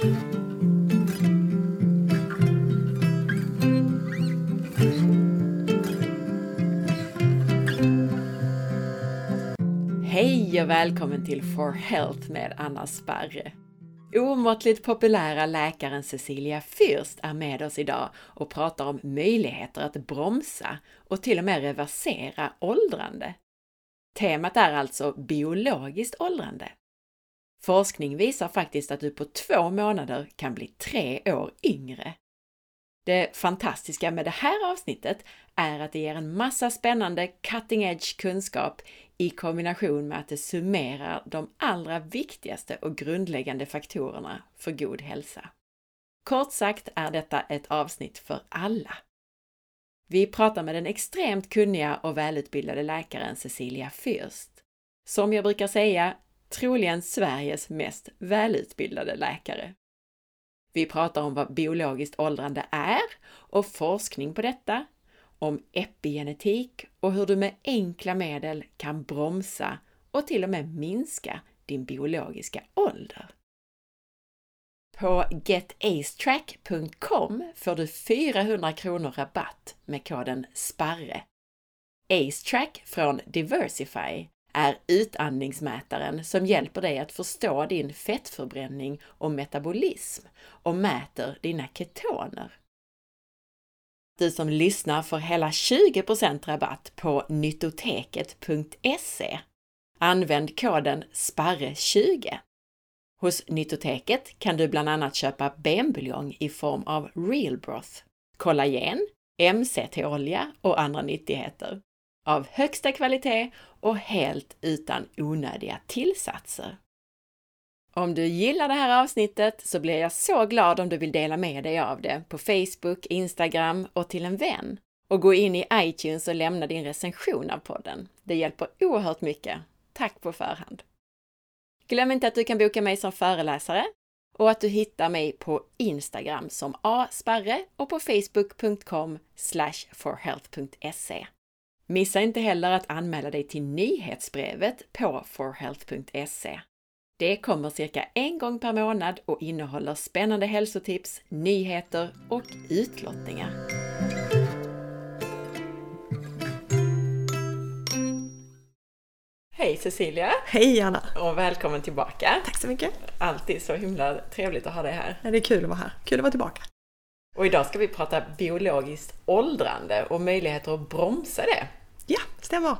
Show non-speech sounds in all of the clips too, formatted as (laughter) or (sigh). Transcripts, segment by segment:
Hej och välkommen till For Health med Anna Sparre. Omåttligt populära läkaren Cecilia Fürst är med oss idag och pratar om möjligheter att bromsa och till och med reversera åldrande. Temat är alltså biologiskt åldrande. Forskning visar faktiskt att du på två månader kan bli tre år yngre. Det fantastiska med det här avsnittet är att det ger en massa spännande cutting edge kunskap i kombination med att det summerar de allra viktigaste och grundläggande faktorerna för god hälsa. Kort sagt är detta ett avsnitt för alla. Vi pratar med den extremt kunniga och välutbildade läkaren Cecilia Fürst. Som jag brukar säga, troligen Sveriges mest välutbildade läkare. Vi pratar om vad biologiskt åldrande är och forskning på detta, om epigenetik och hur du med enkla medel kan bromsa och till och med minska din biologiska ålder. På getacetrack.com får du 400 kronor rabatt med koden SPARRE. AceTrack från Diversify är utandningsmätaren som hjälper dig att förstå din fettförbränning och metabolism och mäter dina ketoner. Du som lyssnar får hela 20% rabatt på nyttoteket.se. Använd koden SPARRE20. Hos Nyttoteket kan du bland annat köpa benbuljong i form av real broth, kollagen, MCT-olja och andra nyttigheter. Av högsta kvalitet och helt utan onödiga tillsatser. Om du gillar det här avsnittet så blir jag så glad om du vill dela med dig av det på Facebook, Instagram och till en vän. Och gå in i iTunes och lämna din recension av podden. Det hjälper oerhört mycket. Tack på förhand! Glöm inte att du kan boka mig som föreläsare och att du hittar mig på Instagram som asparre och på facebook.com forhealth.se. Missa inte heller att anmäla dig till nyhetsbrevet på forhealth.se. Det kommer cirka en gång per månad och innehåller spännande hälsotips, nyheter och utlottningar. Hej Cecilia! Hej Anna! Och välkommen tillbaka! Tack så mycket! Alltid så himla trevligt att ha dig här. Ja, det är kul att vara här. Kul att vara tillbaka. Och idag ska vi prata biologiskt åldrande och möjligheter att bromsa det. Ja, stämmer.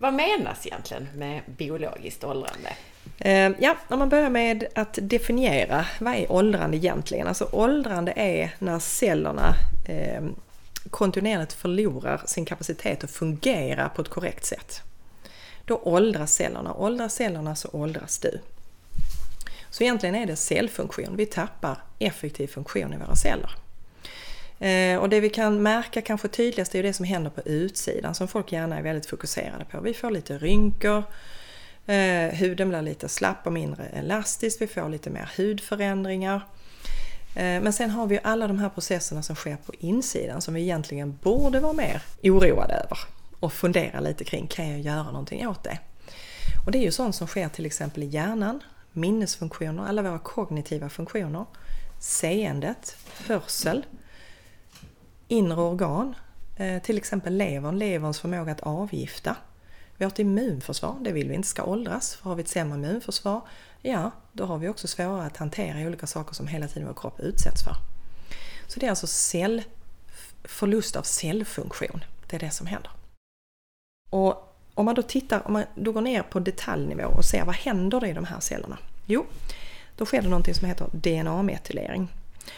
Vad menas egentligen med biologiskt åldrande? Eh, ja, om man börjar med att definiera vad är åldrande egentligen? Alltså åldrande är när cellerna eh, kontinuerligt förlorar sin kapacitet att fungera på ett korrekt sätt. Då åldras cellerna. Åldras cellerna så åldras du. Så egentligen är det cellfunktion. Vi tappar effektiv funktion i våra celler. Eh, och det vi kan märka kanske tydligast är det som händer på utsidan som folk gärna är väldigt fokuserade på. Vi får lite rynkor, eh, huden blir lite slapp och mindre elastisk, vi får lite mer hudförändringar. Eh, men sen har vi alla de här processerna som sker på insidan som vi egentligen borde vara mer oroade över och fundera lite kring, kan jag göra någonting åt det? Och det är ju sånt som sker till exempel i hjärnan, minnesfunktioner, alla våra kognitiva funktioner, seendet, hörsel, inre organ, eh, till exempel levern, leverns förmåga att avgifta. Vårt immunförsvar, det vill vi inte ska åldras, för har vi ett sämre immunförsvar, ja, då har vi också svårare att hantera olika saker som hela tiden vår kropp utsätts för. Så det är alltså cell, förlust av cellfunktion, det är det som händer. Och om man då tittar, om man då går ner på detaljnivå och ser vad händer i de här cellerna? Jo, då sker det någonting som heter DNA-metylering.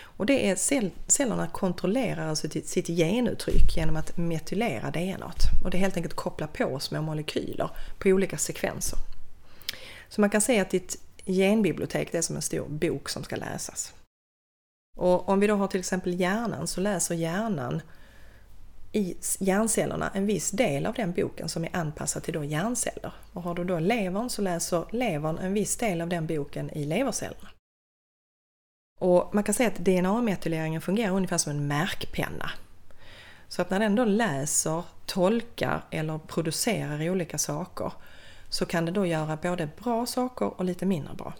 Och det är cell, cellerna kontrollerar alltså sitt genuttryck genom att metylera DNA. Och det är helt enkelt koppla på små molekyler på olika sekvenser. Så man kan säga att ditt genbibliotek det är som en stor bok som ska läsas. Och om vi då har till exempel hjärnan så läser hjärnan i hjärncellerna en viss del av den boken som är anpassad till då hjärnceller. Och har du då levern så läser levern en viss del av den boken i levercellerna. Och man kan säga att DNA-metyleringen fungerar ungefär som en märkpenna. Så att när den då läser, tolkar eller producerar olika saker så kan det då göra både bra saker och lite mindre bra.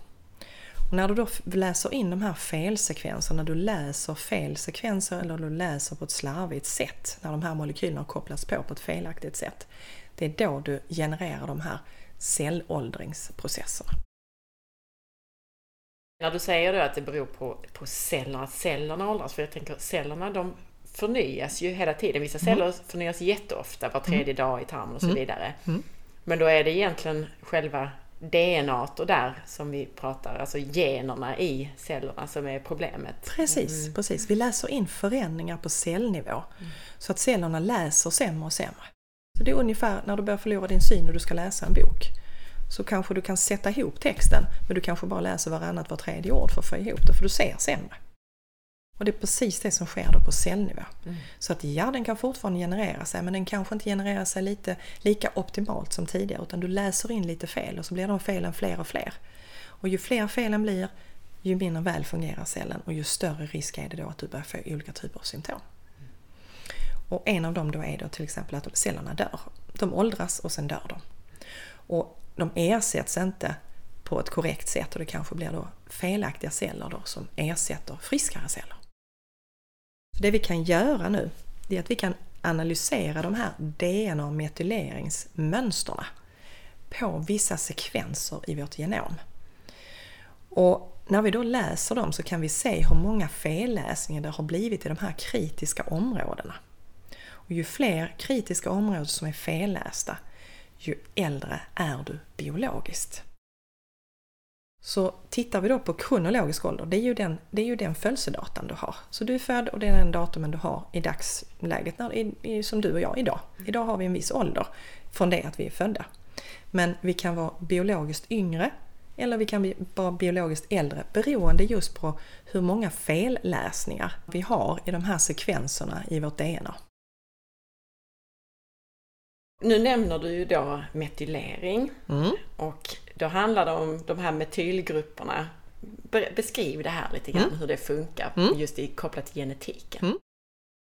Och när du då läser in de här felsekvenserna, när du läser fel sekvenser eller du läser på ett slarvigt sätt, när de här molekylerna kopplas på på ett felaktigt sätt, det är då du genererar de här cellåldringsprocesserna. När du säger då att det beror på, på cellerna, att cellerna åldras, för jag tänker cellerna de förnyas ju hela tiden. Vissa mm. celler mm. förnyas jätteofta, var tredje mm. dag i tarmen och så mm. vidare. Mm. Men då är det egentligen själva DNA och där som vi pratar, alltså generna i cellerna som är problemet. Precis, mm. precis. Vi läser in förändringar på cellnivå mm. så att cellerna läser sämre och sämre. Så det är ungefär när du börjar förlora din syn och du ska läsa en bok. Så kanske du kan sätta ihop texten men du kanske bara läser varannat, var tredje ord för att få ihop det för du ser sämre. Och det är precis det som sker då på cellnivå. Mm. Så att ja, den kan fortfarande generera sig men den kanske inte genererar sig lite, lika optimalt som tidigare utan du läser in lite fel och så blir de felen fler och fler. Och ju fler felen blir, ju mindre väl fungerar cellen och ju större risk är det då att du börjar få olika typer av symptom. Mm. Och en av dem då är då till exempel att cellerna dör. De åldras och sen dör de. Och de ersätts inte på ett korrekt sätt och det kanske blir då felaktiga celler då som ersätter friskare celler. Så det vi kan göra nu, är att vi kan analysera de här DNA-metyleringsmönsterna på vissa sekvenser i vårt genom. Och när vi då läser dem så kan vi se hur många felläsningar det har blivit i de här kritiska områdena. Och ju fler kritiska områden som är fellästa, ju äldre är du biologiskt. Så tittar vi då på kronologisk ålder, det är ju den, det är ju den födelsedatan du har. Så du är född och det är den datumen du har i dagsläget, när, i, som du och jag idag. Idag har vi en viss ålder från det att vi är födda. Men vi kan vara biologiskt yngre eller vi kan vara biologiskt äldre beroende just på hur många felläsningar vi har i de här sekvenserna i vårt DNA. Nu nämner du ju då metylering mm. och då handlar det om de här metylgrupperna. Beskriv det här lite grann, mm. hur det funkar mm. just i, kopplat till genetiken. Mm.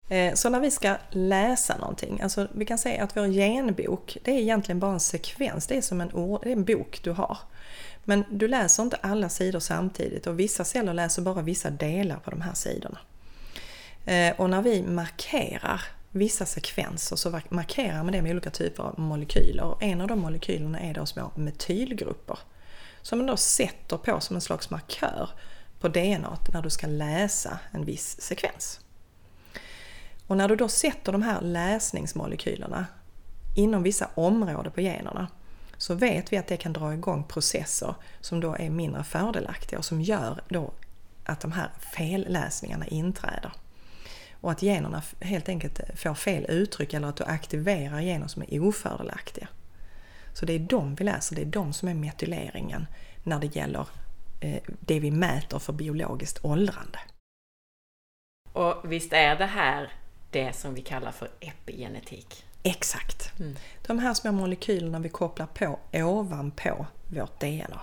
Eh, så när vi ska läsa någonting, alltså vi kan säga att vår genbok, det är egentligen bara en sekvens, det är som en, ord, det är en bok du har. Men du läser inte alla sidor samtidigt och vissa celler läser bara vissa delar på de här sidorna. Eh, och när vi markerar vissa sekvenser så markerar man det med olika typer av molekyler. En av de molekylerna är då små metylgrupper som man då sätter på som en slags markör på DNA när du ska läsa en viss sekvens. Och när du då sätter de här läsningsmolekylerna inom vissa områden på generna så vet vi att det kan dra igång processer som då är mindre fördelaktiga och som gör då att de här felläsningarna inträder och att generna helt enkelt får fel uttryck eller att du aktiverar gener som är ofördelaktiga. Så det är de vi läser, det är de som är metyleringen när det gäller eh, det vi mäter för biologiskt åldrande. Och visst är det här det som vi kallar för epigenetik? Exakt! Mm. De här små molekylerna vi kopplar på ovanpå vårt DNA.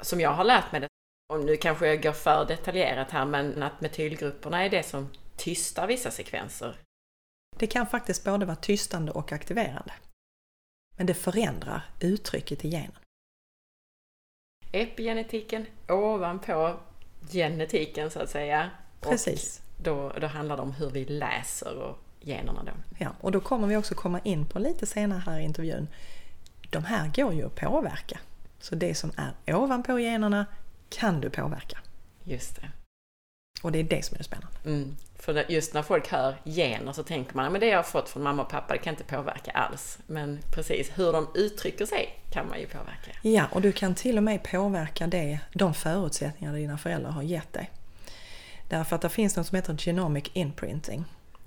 Som jag har lärt mig det och nu kanske jag går för detaljerat här, men att metylgrupperna är det som tystar vissa sekvenser. Det kan faktiskt både vara tystande och aktiverande. Men det förändrar uttrycket i genen. Epigenetiken ovanpå genetiken så att säga. Precis. Och då, då handlar det om hur vi läser och generna då. Ja, och då kommer vi också komma in på lite senare här i intervjun. De här går ju att påverka. Så det som är ovanpå generna kan du påverka. Just det. Och det är det som är det spännande. Mm. För just när folk hör gener så tänker man att det jag har fått från mamma och pappa det kan inte påverka alls. Men precis hur de uttrycker sig kan man ju påverka. Ja, och du kan till och med påverka det, de förutsättningar dina föräldrar har gett dig. Därför att det finns något som heter genomic imprinting.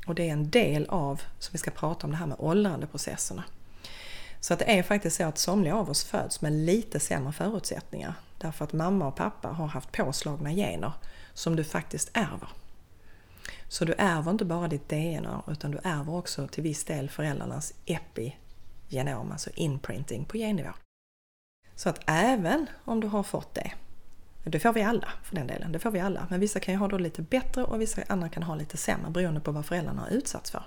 Och det är en del av, som vi ska prata om, det här med åldrandeprocesserna. Så att det är faktiskt så att somliga av oss föds med lite sämre förutsättningar Därför att mamma och pappa har haft påslagna gener som du faktiskt ärver. Så du ärver inte bara ditt DNA utan du ärver också till viss del föräldrarnas epigenom, alltså inprinting på gennivå. Så att även om du har fått det, det får vi alla för den delen, det får vi alla, men vissa kan ju ha då lite bättre och vissa andra kan ha lite sämre beroende på vad föräldrarna har utsatts för.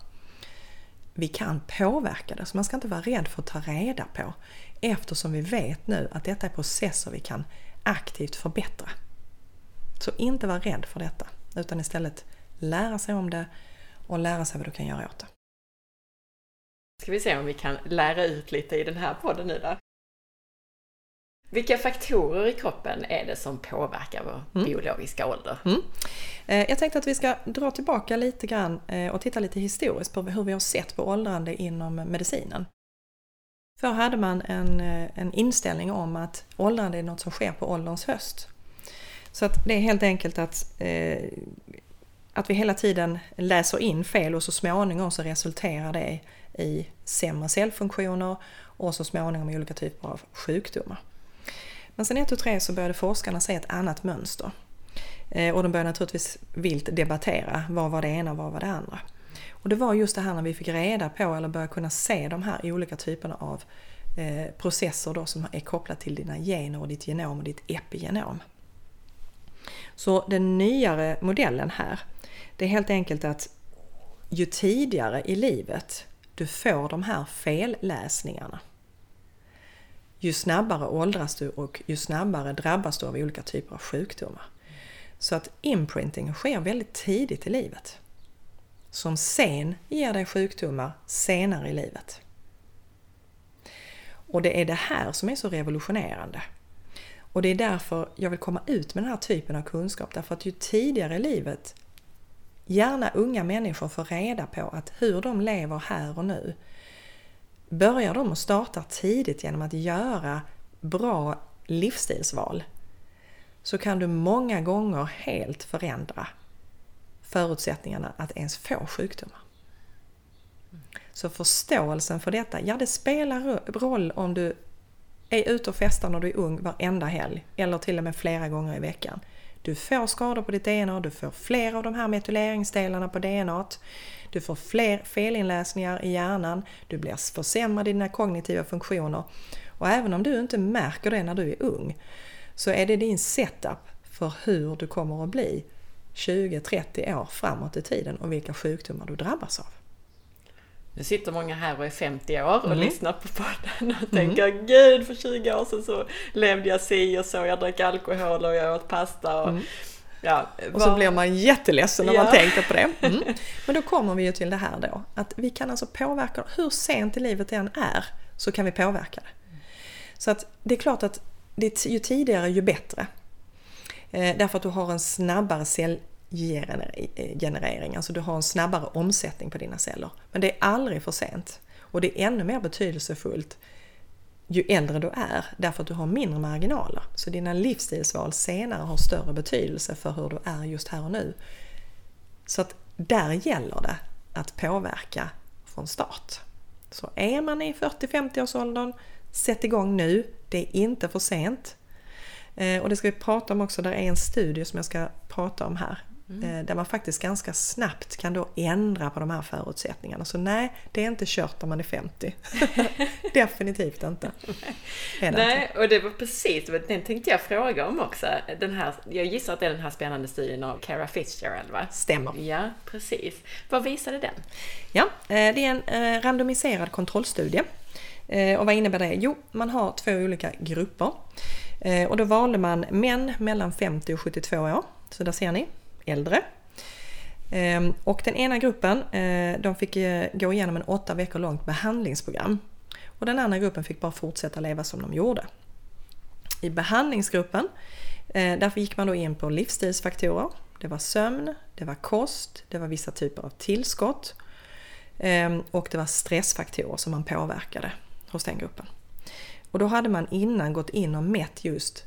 vi kan påverka det. Så man ska inte vara rädd för att ta reda på eftersom vi vet nu att detta är processer vi kan aktivt förbättra. Så inte vara rädd för detta utan istället lära sig om det och lära sig vad du kan göra åt det. Ska vi se om vi kan lära ut lite i den här podden nu då? Vilka faktorer i kroppen är det som påverkar vår mm. biologiska ålder? Mm. Eh, jag tänkte att vi ska dra tillbaka lite grann eh, och titta lite historiskt på hur vi har sett på åldrande inom medicinen. Förr hade man en, eh, en inställning om att åldrande är något som sker på ålderns höst. Så att det är helt enkelt att, eh, att vi hela tiden läser in fel och så småningom så resulterar det i sämre cellfunktioner och så småningom i olika typer av sjukdomar. Men sen 1 och 3 så började forskarna se ett annat mönster. Eh, och de började naturligtvis vilt debattera, vad var det ena och vad var det andra? Och det var just det här när vi fick reda på eller började kunna se de här olika typerna av eh, processer då som är kopplat till dina gener och ditt genom och ditt epigenom. Så den nyare modellen här, det är helt enkelt att ju tidigare i livet du får de här felläsningarna, ju snabbare åldras du och ju snabbare drabbas du av olika typer av sjukdomar. Så att imprinting sker väldigt tidigt i livet. Som sen ger dig sjukdomar senare i livet. Och det är det här som är så revolutionerande. Och det är därför jag vill komma ut med den här typen av kunskap. Därför att ju tidigare i livet gärna unga människor får reda på att hur de lever här och nu. Börjar de och startar tidigt genom att göra bra livsstilsval så kan du många gånger helt förändra förutsättningarna att ens få sjukdomar. Så förståelsen för detta, ja det spelar roll om du är ute och festar när du är ung varenda helg eller till och med flera gånger i veckan. Du får skador på ditt DNA, du får fler av de här metyleringsdelarna på DNA. Du får fler felinläsningar i hjärnan, du blir försämrad i dina kognitiva funktioner. Och även om du inte märker det när du är ung så är det din setup för hur du kommer att bli 20-30 år framåt i tiden och vilka sjukdomar du drabbas av. Nu sitter många här och är 50 år och mm. lyssnar på podden och mm. tänker Gud för 20 år sedan så levde jag si och så, jag drack alkohol och jag åt pasta och mm. Ja, och så blir man jätteledsen när ja. man tänker på det. Mm. (laughs) Men då kommer vi ju till det här då, att vi kan alltså påverka, hur sent i livet det än är, så kan vi påverka det. Så att det är klart att det, ju tidigare ju bättre. Eh, därför att du har en snabbare cellgenerering, alltså du har en snabbare omsättning på dina celler. Men det är aldrig för sent. Och det är ännu mer betydelsefullt ju äldre du är därför att du har mindre marginaler. Så dina livsstilsval senare har större betydelse för hur du är just här och nu. Så att där gäller det att påverka från start. Så är man i 40-50 års åldern, sätt igång nu. Det är inte för sent. Eh, och det ska vi prata om också, där är en studie som jag ska prata om här. Mm. Eh, där man faktiskt ganska snabbt kan då ändra på de här förutsättningarna. Så nej, det är inte kört om man är 50. (laughs) Definitivt inte. nej, och det var precis den tänkte jag fråga om också. Den här, jag gissar att det är den här spännande studien av Cara Fitzgerald va? Stämmer. Ja, precis. Vad visade den? Ja, eh, det är en randomiserad kontrollstudie. Och vad innebär det? Jo, man har två olika grupper. Eh, och då valde man män mellan 50 och 72 år. Så där ser ni, äldre. Ehm, och den ena gruppen eh, de fick eh, gå igenom en åtta veckor långt behandlingsprogram. Och den andra gruppen fick bara fortsätta leva som de gjorde. I behandlingsgruppen därför gick man då in på livsstilsfaktorer. Det var sömn, det var kost, det var vissa typer av tillskott ehm, och det var stressfaktorer som man påverkade hos den gruppen. Och då hade man innan gått in och mätt just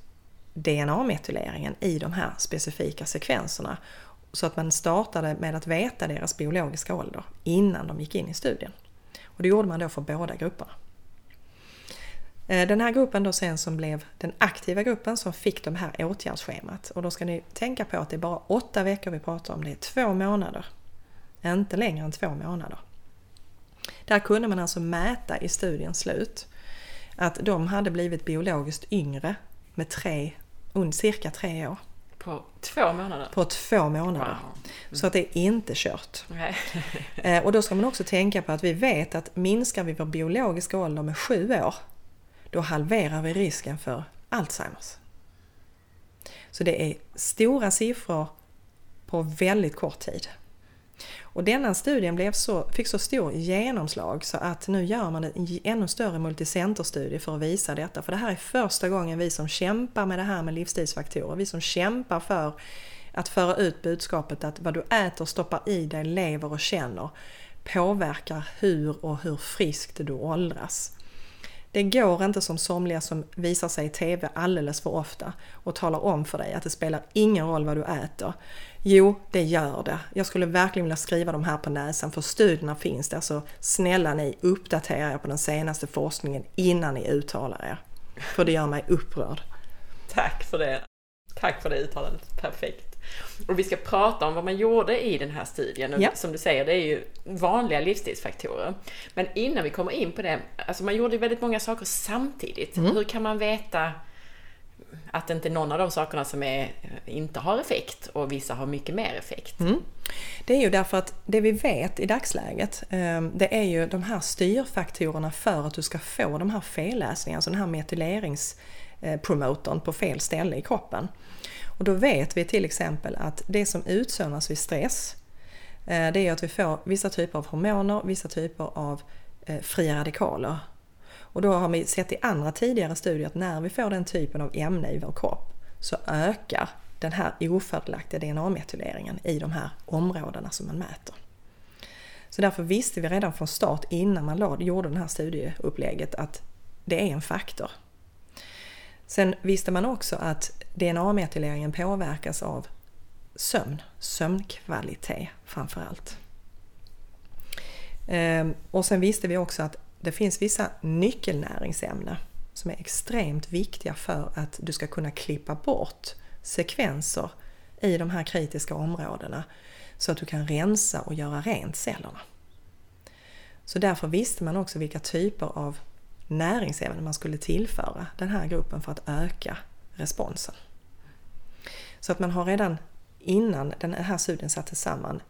DNA-metyleringen i de här specifika sekvenserna. Så att man startade med att veta deras biologiska ålder innan de gick in i studien. Och det gjorde man då för båda grupperna. Eh, den här gruppen då sen som blev den aktiva gruppen som fick de här åtgärdsschemat. Och då ska ni tänka på att det är bara åtta veckor vi pratar om, det är två månader. Inte längre än två månader. Där kunde man alltså mäta i studiens slut att de hade blivit biologiskt yngre med tre cirka tre år. På två månader? På två månader. Wow. Mm. Så att det är inte kört. (laughs) Eh, och då ska man också tänka på att vi vet att minskar vi vår biologiska ålder med sju år, då halverar vi risken för Alzheimers. Så det är stora siffror på väldigt kort tid. Och denna studien blev så, fick så stor genomslag så att nu gör man en ännu större multicenterstudie för att visa detta. För det här är första gången vi som kämpar med det här med livsstilsfaktorer, vi som kämpar för att föra ut budskapet att vad du äter, stoppar i dig, lever och känner påverkar hur och hur friskt du åldras. Det går inte som somliga som visar sig i TV alldeles för ofta och talar om för dig att det spelar ingen roll vad du äter. Jo, det gör det. Jag skulle verkligen vilja skriva de här på näsan för studierna finns där så snälla ni uppdatera er på den senaste forskningen innan ni uttalar er. För det gör mig upprörd. Tack för det. Tack för det uttalandet. Perfekt. Och vi ska prata om vad man gjorde i den här studien. Och ja. Som du säger, det är ju vanliga livsstilsfaktorer. Men innan vi kommer in på det, alltså man gjorde väldigt många saker samtidigt. Mm. Hur kan man veta att inte någon av de sakerna som är, eh, inte har effekt och vissa har mycket mer effekt. Mm. Det är ju därför att det vi vet i dagsläget ehm, det är ju de här styrfaktorerna för att du ska få de här felläsningarna, alltså den här metyleringspromotorn eh, på fel ställe i kroppen. Och då vet vi till exempel att det som utsöndras vid stress eh, det är att vi får vissa typer av hormoner, vissa typer av fria radikaler och då har vi sett i andra tidigare studier att när vi får den typen av ämne i vår kropp så ökar den här ofördelaktiga DNA-metyleringen i de här områdena som man mäter. Så därför visste vi redan från start innan man gjorde det här studieupplägget att det är en faktor. Sen visste man också att DNA-metyleringen påverkas av sömn, sömnkvalitet framför allt. Ehm, och sen visste vi också att det finns vissa nyckelnäringsämnen som är extremt viktiga för att du ska kunna klippa bort sekvenser i de här kritiska områdena så att du kan rensa och göra rent cellerna. Så därför visste man också vilka typer av näringsämnen man skulle tillföra den här gruppen för att öka responsen. Så att man har redan innan den här studien sattes samman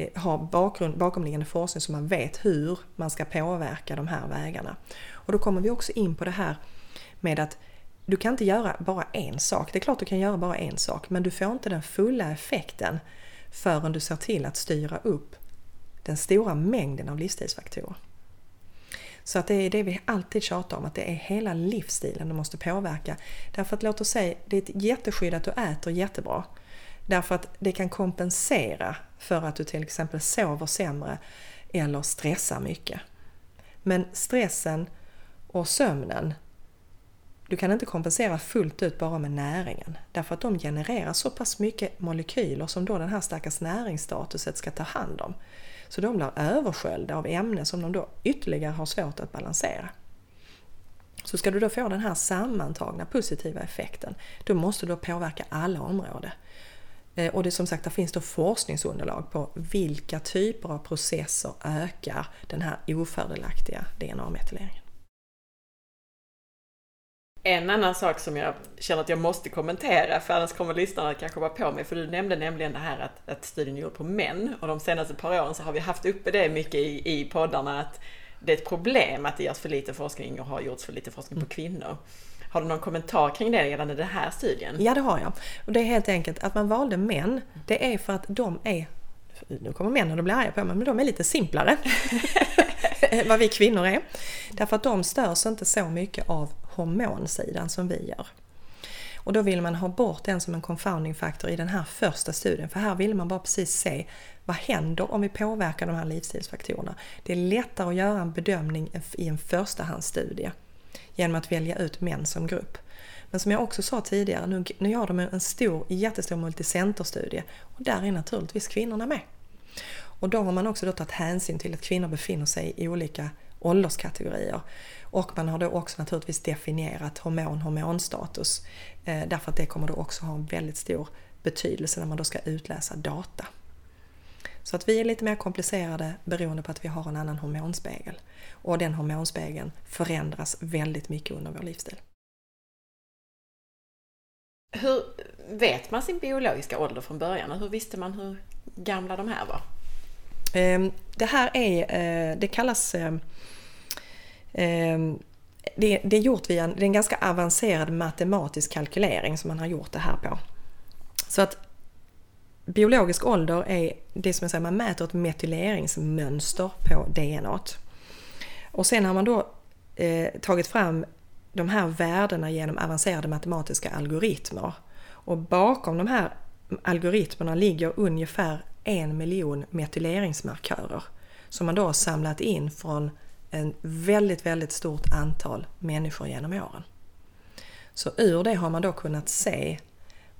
Eh, har bakgrund, bakomliggande forskning så man vet hur man ska påverka de här vägarna. Och då kommer vi också in på det här med att du kan inte göra bara en sak. Det är klart du kan göra bara en sak, men du får inte den fulla effekten förrän du ser till att styra upp den stora mängden av livsstilsfaktorer. Så att det är det vi alltid tjatar om, att det är hela livsstilen du måste påverka. Därför att låt oss säga, det är ett jätteskydd att du äter jättebra. Därför att det kan kompensera för att du till exempel sover sämre eller stressar mycket. Men stressen och sömnen, du kan inte kompensera fullt ut bara med näringen. Därför att de genererar så pass mycket molekyler som då den här stackars näringsstatuset ska ta hand om. Så de blir översköljda av ämnen som de då ytterligare har svårt att balansera. Så ska du då få den här sammantagna positiva effekten, då måste du påverka alla områden. Eh, och det som sagt, där finns då forskningsunderlag på vilka typer av processer ökar den här ofördelaktiga DNA-metyleringen. En annan sak som jag känner att jag måste kommentera, för annars kommer lyssnarna kanske vara på mig, för du nämnde nämligen det här att, att studien är gjord på män och de senaste par åren så har vi haft uppe det mycket i, i poddarna att det är ett problem att det görs för lite forskning och har gjorts för lite forskning på mm. kvinnor. Har du någon kommentar kring det gällande den här studien? Ja, det har jag. Och det är helt enkelt att man valde män, det är för att de är nu kommer männen att bli arga på mig, men de är lite simplare än (laughs) vad vi kvinnor är. Därför att de störs inte så mycket av hormonsidan som vi gör. Och då vill man ha bort den som en confounding faktor i den här första studien, för här vill man bara precis se vad händer om vi påverkar de här livsstilsfaktorerna. Det är lättare att göra en bedömning i en förstahandsstudie genom att välja ut män som grupp. Men som jag också sa tidigare, nu, nu gör de en stor, jättestor multicenterstudie och där är naturligtvis kvinnorna med. Och då har man också då tagit hänsyn till att kvinnor befinner sig i olika ålderskategorier. Och man har då också naturligtvis definierat hormon-hormonstatus eh, därför att det kommer då också ha en väldigt stor betydelse när man då ska utläsa data. Så att vi är lite mer komplicerade beroende på att vi har en annan hormonspegel. Och den hormonspegeln förändras väldigt mycket under vår livsstil. Hur vet man sin biologiska ålder från början? Hur visste man hur gamla de här var? Ehm, det här är, eh, det kallas ehm, ehm, det, det är gjort via en, det är en ganska avancerad matematisk kalkylering som man har gjort det här på. Så att biologisk ålder är det som jag säger, man mäter ett metyleringsmönster på DNA. Och sen har man då eh, tagit fram de här värdena genom avancerade matematiska algoritmer. Och bakom de här algoritmerna ligger ungefär en miljon metyleringsmarkörer som man då har samlat in från en väldigt, väldigt stort antal människor genom åren. Så ur det har man då kunnat se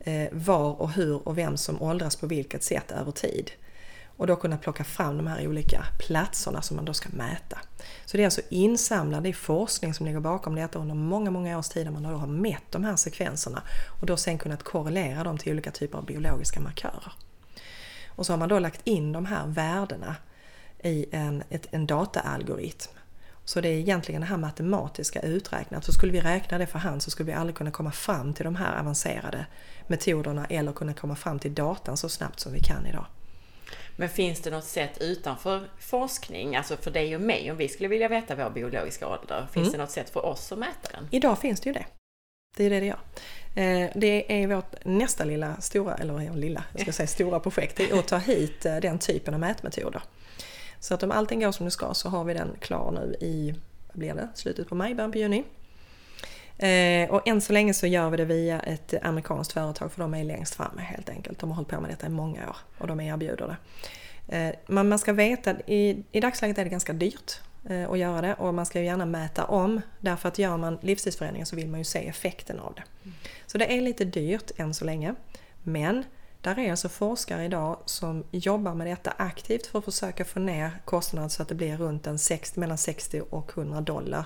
Eh, var och hur och vem som åldras på vilket sätt över tid. Och då kunna plocka fram de här olika platserna som man då ska mäta. Så det är alltså insamlad, det är forskning som ligger bakom detta under många, många års tid där man då har mätt de här sekvenserna och då sen kunnat korrelera dem till olika typer av biologiska markörer. Och så har man då lagt in de här värdena i en, ett, en dataalgoritm. Så det är egentligen det här matematiska uträknat. Så skulle vi räkna det för hand så skulle vi aldrig kunna komma fram till de här avancerade metoderna eller kunna komma fram till datan så snabbt som vi kan idag. Men finns det något sätt utanför forskning, alltså för dig och mig, om vi skulle vilja veta vår biologiska ålder, finns mm. det något sätt för oss att mäta den? Idag finns det ju det. Det är det det gör. Eh, det är vårt nästa lilla, stora, eller lilla, jag ska (laughs) säga stora projekt, det är att ta hit eh, den typen av mätmetoder. Så att om allting går som det ska så har vi den klar nu i, vad blir det, slutet på maj, början på juni. Eh, och än så länge så gör vi det via ett amerikanskt företag för de är längst fram helt enkelt. De har hållit på med detta i många år och de erbjuder det. Men man ska veta, i, i dagsläget är det ganska dyrt att göra det och man ska ju gärna mäta om därför att gör man livstidsförändringar så vill man ju se effekten av det. Så det är lite dyrt än så länge. Men där är alltså forskare idag som jobbar med detta aktivt för att försöka få ner kostnaden så att det blir runt en 60, mellan 60 och 100 dollar.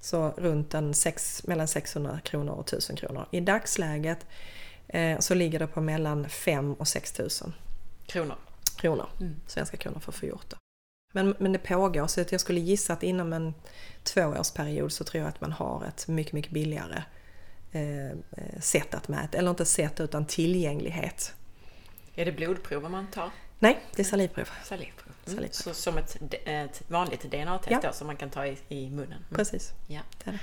Så runt en 6, mellan 600 kronor och 1000 kronor. I dagsläget eh, så ligger det på mellan 5 och 6 000 kronor. kronor mm. Svenska kronor för det. Men, men det pågår så att jag skulle gissa att inom en tvåårsperiod så tror jag att man har ett mycket, mycket billigare eh, sätt att mäta, eller inte sätt utan tillgänglighet. Är det blodprover man tar? Nej, det är salivprov. salivprov. Mm. salivprov. Så som ett, ett vanligt DNA-test ja. som man kan ta i, i munnen? Mm. Precis. Ja. Det det.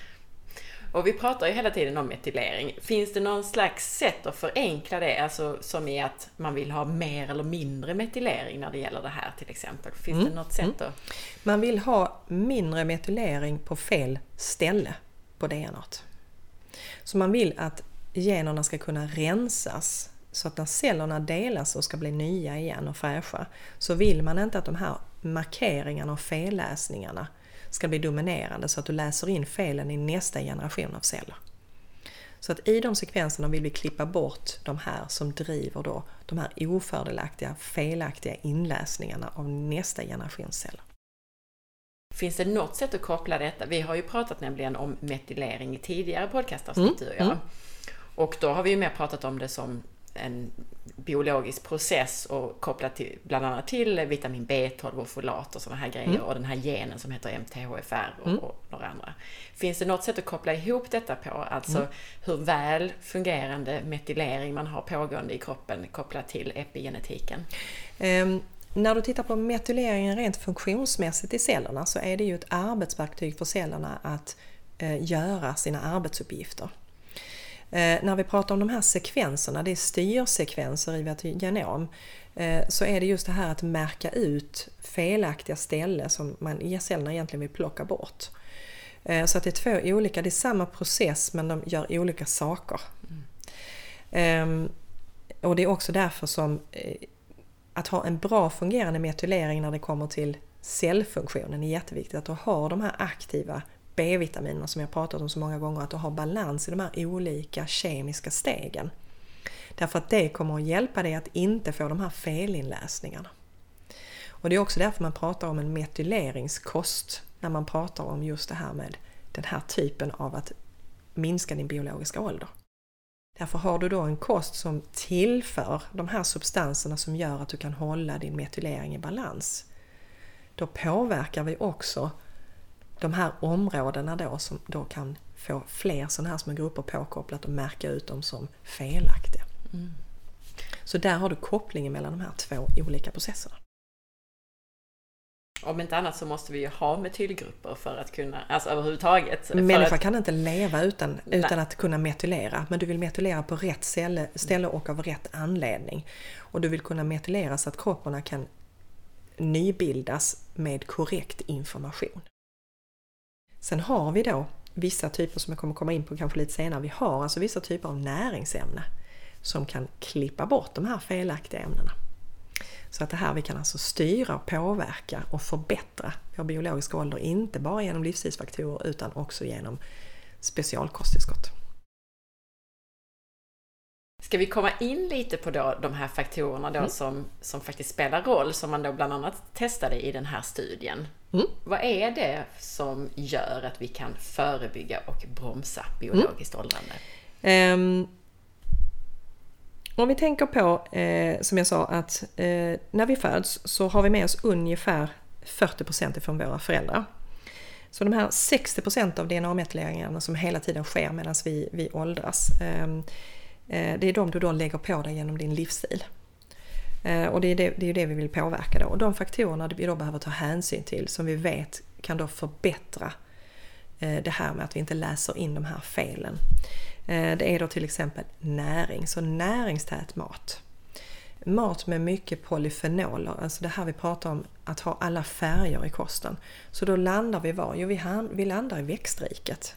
Och vi pratar ju hela tiden om metylering. Finns det någon slags sätt att förenkla det, alltså som i att man vill ha mer eller mindre metylering när det gäller det här till exempel? Finns mm. det något sätt mm. att... Man vill ha mindre metylering på fel ställe på DNA. Så man vill att generna ska kunna rensas så att när cellerna delas och ska bli nya igen och fräscha så vill man inte att de här markeringarna och felläsningarna ska bli dominerande så att du läser in felen i nästa generation av celler. Så att i de sekvenserna vill vi klippa bort de här som driver då de här ofördelaktiga, felaktiga inläsningarna av nästa generation celler. Finns det något sätt att koppla detta? Vi har ju pratat nämligen om metylering i tidigare podcastavsnitt mm. och jag. Mm. Och då har vi ju mer pratat om det som en biologisk process och kopplat till, bland annat till vitamin B12 och folat och sådana här grejer mm. och den här genen som heter MTHFR och, mm. och, några andra. Finns det något sätt att koppla ihop detta på? Alltså mm. hur väl fungerande metylering man har pågående i kroppen kopplat till epigenetiken? Um, när du tittar på metyleringen rent funktionsmässigt i cellerna så är det ju ett arbetsverktyg för cellerna att eh, göra sina arbetsuppgifter. Eh, när vi pratar om de här sekvenserna, det är styrsekvenser i vårt genom, eh, så är det just det här att märka ut felaktiga ställen som man, cellerna egentligen vill plocka bort. Eh, så att det är två olika, det är samma process men de gör olika saker. Mm. Och det är också därför som eh, att ha en bra fungerande metylering när det kommer till cellfunktionen är jätteviktigt. Att du har de här aktiva B-vitaminerna som jag pratat om så många gånger, att du har balans i de här olika kemiska stegen. Därför att det kommer att hjälpa dig att inte få de här felinläsningarna. Och det är också därför man pratar om en metyleringskost när man pratar om just det här med den här typen av att minska din biologiska ålder. Därför har du då en kost som tillför de här substanserna som gör att du kan hålla din metylering i balans. Då påverkar vi också de här områdena då som då kan få fler sådana här små grupper påkopplat och märka ut dem som felaktiga. Mm. Så där har du kopplingen mellan de här två olika processerna. Om inte annat så måste vi ju ha metylgrupper för att kunna, alltså överhuvudtaget. Människan att, kan inte leva utan, utan att kunna metylera. Men du vill metylera på rätt ställe, ställe och av rätt anledning. Och du vill kunna metylera så att kropparna kan nybildas med korrekt information. Sen har vi då vissa typer som jag kommer komma in på kanske lite senare. Vi har alltså vissa typer av näringsämnen som kan klippa bort de här felaktiga ämnena. Så att det här vi kan alltså styra, påverka och förbättra vår biologiska ålder, inte bara genom livsstilsfaktorer utan också genom specialkosttillskott. Ska vi komma in lite på då, de här faktorerna då mm. som, som faktiskt spelar roll, som man då bland annat testade i den här studien? Mm. Vad är det som gör att vi kan förebygga och bromsa biologiskt mm. åldrande? Um, om vi tänker på, eh, som jag sa, att eh, när vi föds så har vi med oss ungefär 40% ifrån våra föräldrar. Så de här 60% av DNA-metyleringarna som hela tiden sker medan vi, vi åldras, eh, Eh, det är de du då lägger på dig genom din livsstil. Eh, och det är, det, det är det vi vill påverka då. Och de faktorerna vi då behöver ta hänsyn till som vi vet kan då förbättra eh, det här med att vi inte läser in de här felen. Det är då till exempel näring, så näringstät mat. Mat med mycket polyfenoler, alltså det här vi pratar om att ha alla färger i kosten. Så då landar vi var? Jo, vi landar i växtriket.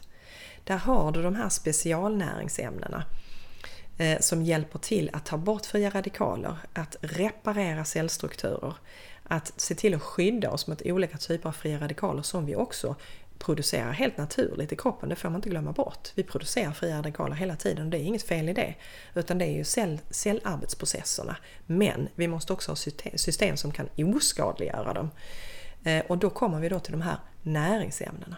Där har du de här specialnäringsämnena Eh, som hjälper till att ta bort fria radikaler, att reparera cellstrukturer, att se till att skydda oss mot olika typer av fria radikaler som vi också producerar helt naturligt i kroppen, det får man inte glömma bort. Vi producerar fria radikaler hela tiden och det är inget fel i det. Utan det är ju cell, cellarbetsprocesserna. Men vi måste också ha system som kan oskadliggöra dem. Eh, och då kommer vi då till de här näringsämnena.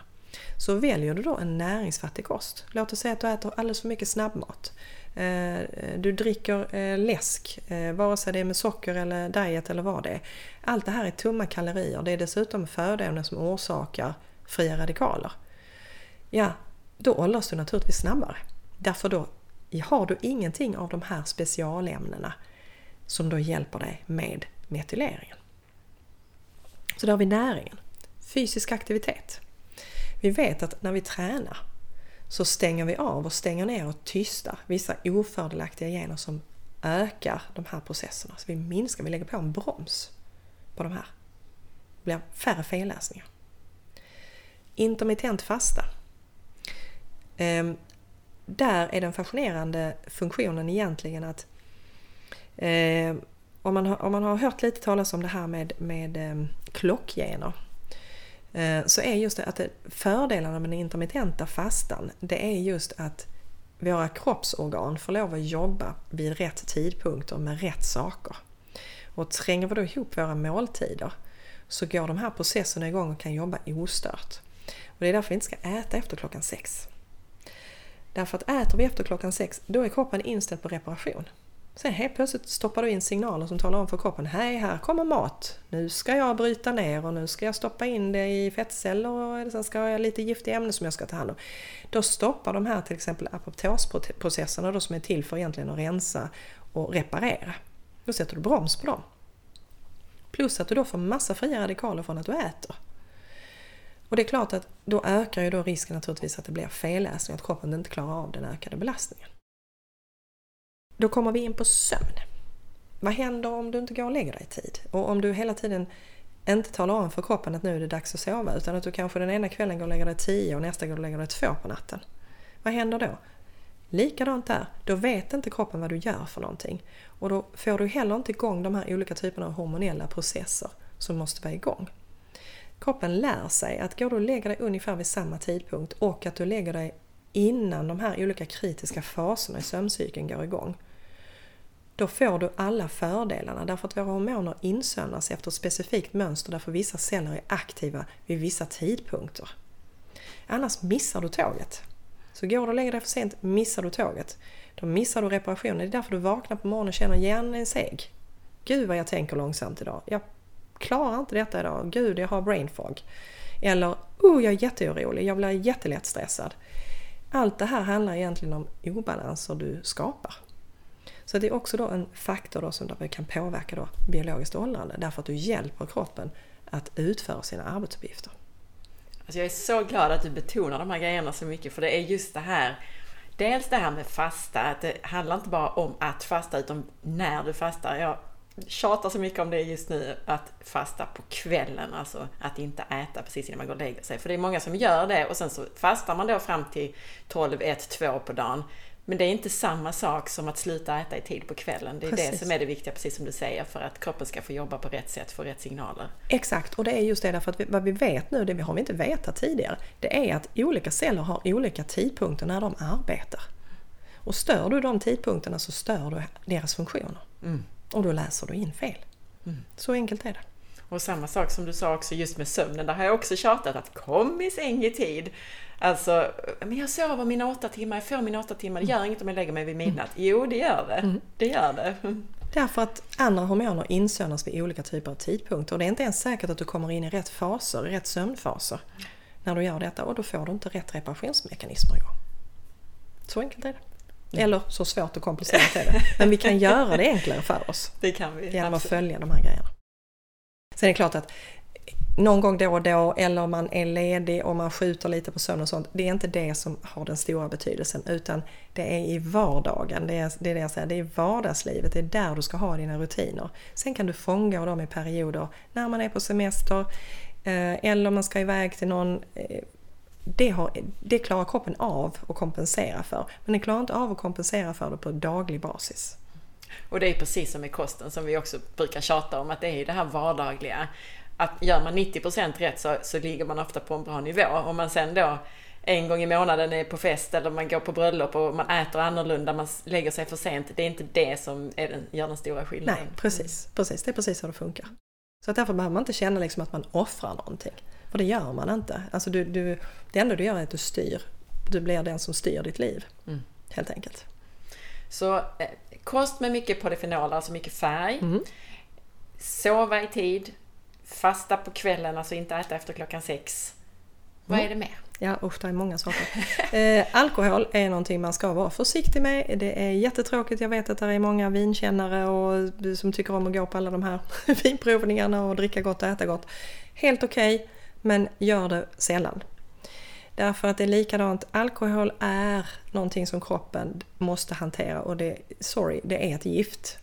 Så väljer du då en näringsfattig kost, låt oss säga att du äter alldeles för mycket snabbmat. Eh, du dricker eh, läsk, eh, vare sig det är med socker eller diet eller vad det är. Allt det här är tomma kalorier. Det är dessutom födoämnen som orsakar fria radikaler. Ja, då åldras du naturligtvis snabbare. Därför då har du ingenting av de här specialämnena som då hjälper dig med metyleringen. Så där har vi näringen. Fysisk aktivitet. Vi vet att när vi tränar så stänger vi av och stänger ner och tystar vissa ofördelaktiga gener som ökar de här processerna. Så vi minskar, vi lägger på en broms på de här. Det blir färre felläsningar. Intermittent fasta. Ehm, där är den fascinerande funktionen egentligen att eh, om, man har, om man har hört lite talas om det här med, med eh, klockgener Eh, så är just det att fördelarna med den intermittenta fastan det är just att våra kroppsorgan får lov att jobba vid rätt tidpunkter med rätt saker. Och tränger vi då ihop våra måltider så går de här processerna igång och kan jobba ostört. Och det är därför vi inte ska äta efter klockan sex. Därför att äter vi efter klockan sex, då är kroppen inställd på reparation. Sen helt plötsligt stoppar du in signaler som talar om för kroppen, hej här kommer mat, nu ska jag bryta ner och nu ska jag stoppa in det i fettceller och sen ska jag ha lite giftiga ämnen som jag ska ta hand om. Då stoppar de här till exempel apoptosprocesserna då som är till för egentligen att rensa och reparera. Då sätter du broms på dem. Plus att du då får massa fria radikaler från att du äter. Och det är klart att då ökar ju då risken naturligtvis att det blir felläsning, att kroppen inte klarar av den ökade belastningen. Då kommer vi in på sömn. Vad händer om du inte går och lägger dig i tid? Och om du hela tiden inte talar om för kroppen att nu är det dags att sova utan att du kanske den ena kvällen går och lägger dig tio och nästa går och lägger dig två på natten. Vad händer då? Likadant där, då vet inte kroppen vad du gör för någonting. Och då får du heller inte igång de här olika typerna av hormonella processer som måste vara igång. Kroppen lär sig att går du och lägger dig ungefär vid samma tidpunkt och att du lägger dig innan de här olika kritiska faserna i sömncykeln går igång. Då får du alla fördelarna därför att våra hormoner insömnas efter ett specifikt mönster därför vissa celler är aktiva vid vissa tidpunkter. Annars missar du tåget. Så går du och lägger dig för sent missar du tåget. Då missar du reparationen. Det är därför du vaknar på morgonen och känner att hjärnan är seg. Gud vad jag tänker långsamt idag. Jag klarar inte detta idag, gud jag har brain fog. Eller, oh jag är jätteorolig, jag blir jättelätt stressad. Allt det här handlar egentligen om obalanser du skapar. Så det är också då en faktor då som då kan påverka då biologiskt åldrande därför att du hjälper kroppen att utföra sina arbetsuppgifter. Alltså jag är så glad att du betonar de här grejerna så mycket för det är just det här Dels det här med fasta, att det handlar inte bara om att fasta utan när du fastar. Jag tjatar så mycket om det just nu, att fasta på kvällen, alltså att inte äta precis innan man går och lägger sig. För det är många som gör det och sen så fastar man då fram till 12, 1, 2 på dagen. Men det är inte samma sak som att sluta äta i tid på kvällen. Det är precis. det som är det viktiga, precis som du säger, för att kroppen ska få jobba på rätt sätt, få rätt signaler. Exakt, och det är just det därför att vi, vad vi vet nu, det vi har vi inte vetat tidigare, det är att olika celler har olika tidpunkter när de arbetar. Och stör du de tidpunkterna så stör du deras funktioner. Mm. Och då läser du in fel. Mm. Så enkelt är det. Och samma sak som du sa också just med sömnen, där har jag också tjatat att kom i säng i tid. Alltså, men jag sover mina åtta timmar, jag får mina åtta timmar, det gör inget om jag lägger mig vid midnatt. Mm. Jo, det gör det. Mm. Det gör det. Därför att andra hormoner insöndras vid olika typer av tidpunkter och det är inte ens säkert att du kommer in i rätt faser, rätt sömnfaser när du gör detta och då får du inte rätt reparationsmekanismer igång. Så enkelt är det. Mm. Eller så svårt och komplicerat är det. Men vi kan göra det enklare för oss. (laughs) Det kan vi. Genom absolut. att följa de här grejerna. Sen är det klart att någon gång då och då eller man är ledig och man skjuter lite på sömn och sånt. Det är inte det som har den stora betydelsen utan det är i vardagen. Det är det, är det jag säger, det är vardagslivet. Det är där du ska ha dina rutiner. Sen kan du fånga dem i perioder när man är på semester eh, eller man ska iväg till någon eh, det, har, det klarar kroppen av att kompensera för. Men den klarar inte av att kompensera för det på daglig basis. Och det är precis som med kosten som vi också brukar tjata om att det är det här vardagliga att gör man 90% rätt så, så ligger man ofta på en bra nivå. Om man sen då en gång i månaden är på fest eller man går på bröllop och man äter annorlunda, man lägger sig för sent. Det är inte det som är den, gör den stora skillnaden. Nej, precis, precis. Det är precis så det funkar. Så därför behöver man inte känna liksom att man offrar någonting. För det gör man inte. Alltså du, du, det enda du gör är att du styr. Du blir den som styr ditt liv. Mm. Helt enkelt. Så eh, kost med mycket polyfenoler, alltså mycket färg. Mm. Sova i tid, Fasta på kvällen, alltså inte äta efter klockan sex. Vad mm. är det mer? Ja usch, det är många saker. (laughs) Eh, alkohol är någonting man ska vara försiktig med. Det är jättetråkigt. Jag vet att det är många vinkännare och som tycker om att gå på alla de här (laughs) vinprovningarna och dricka gott och äta gott. Helt okej, okay, men gör det sällan. Därför att det är likadant, alkohol är någonting som kroppen måste hantera och det, sorry, det är ett gift.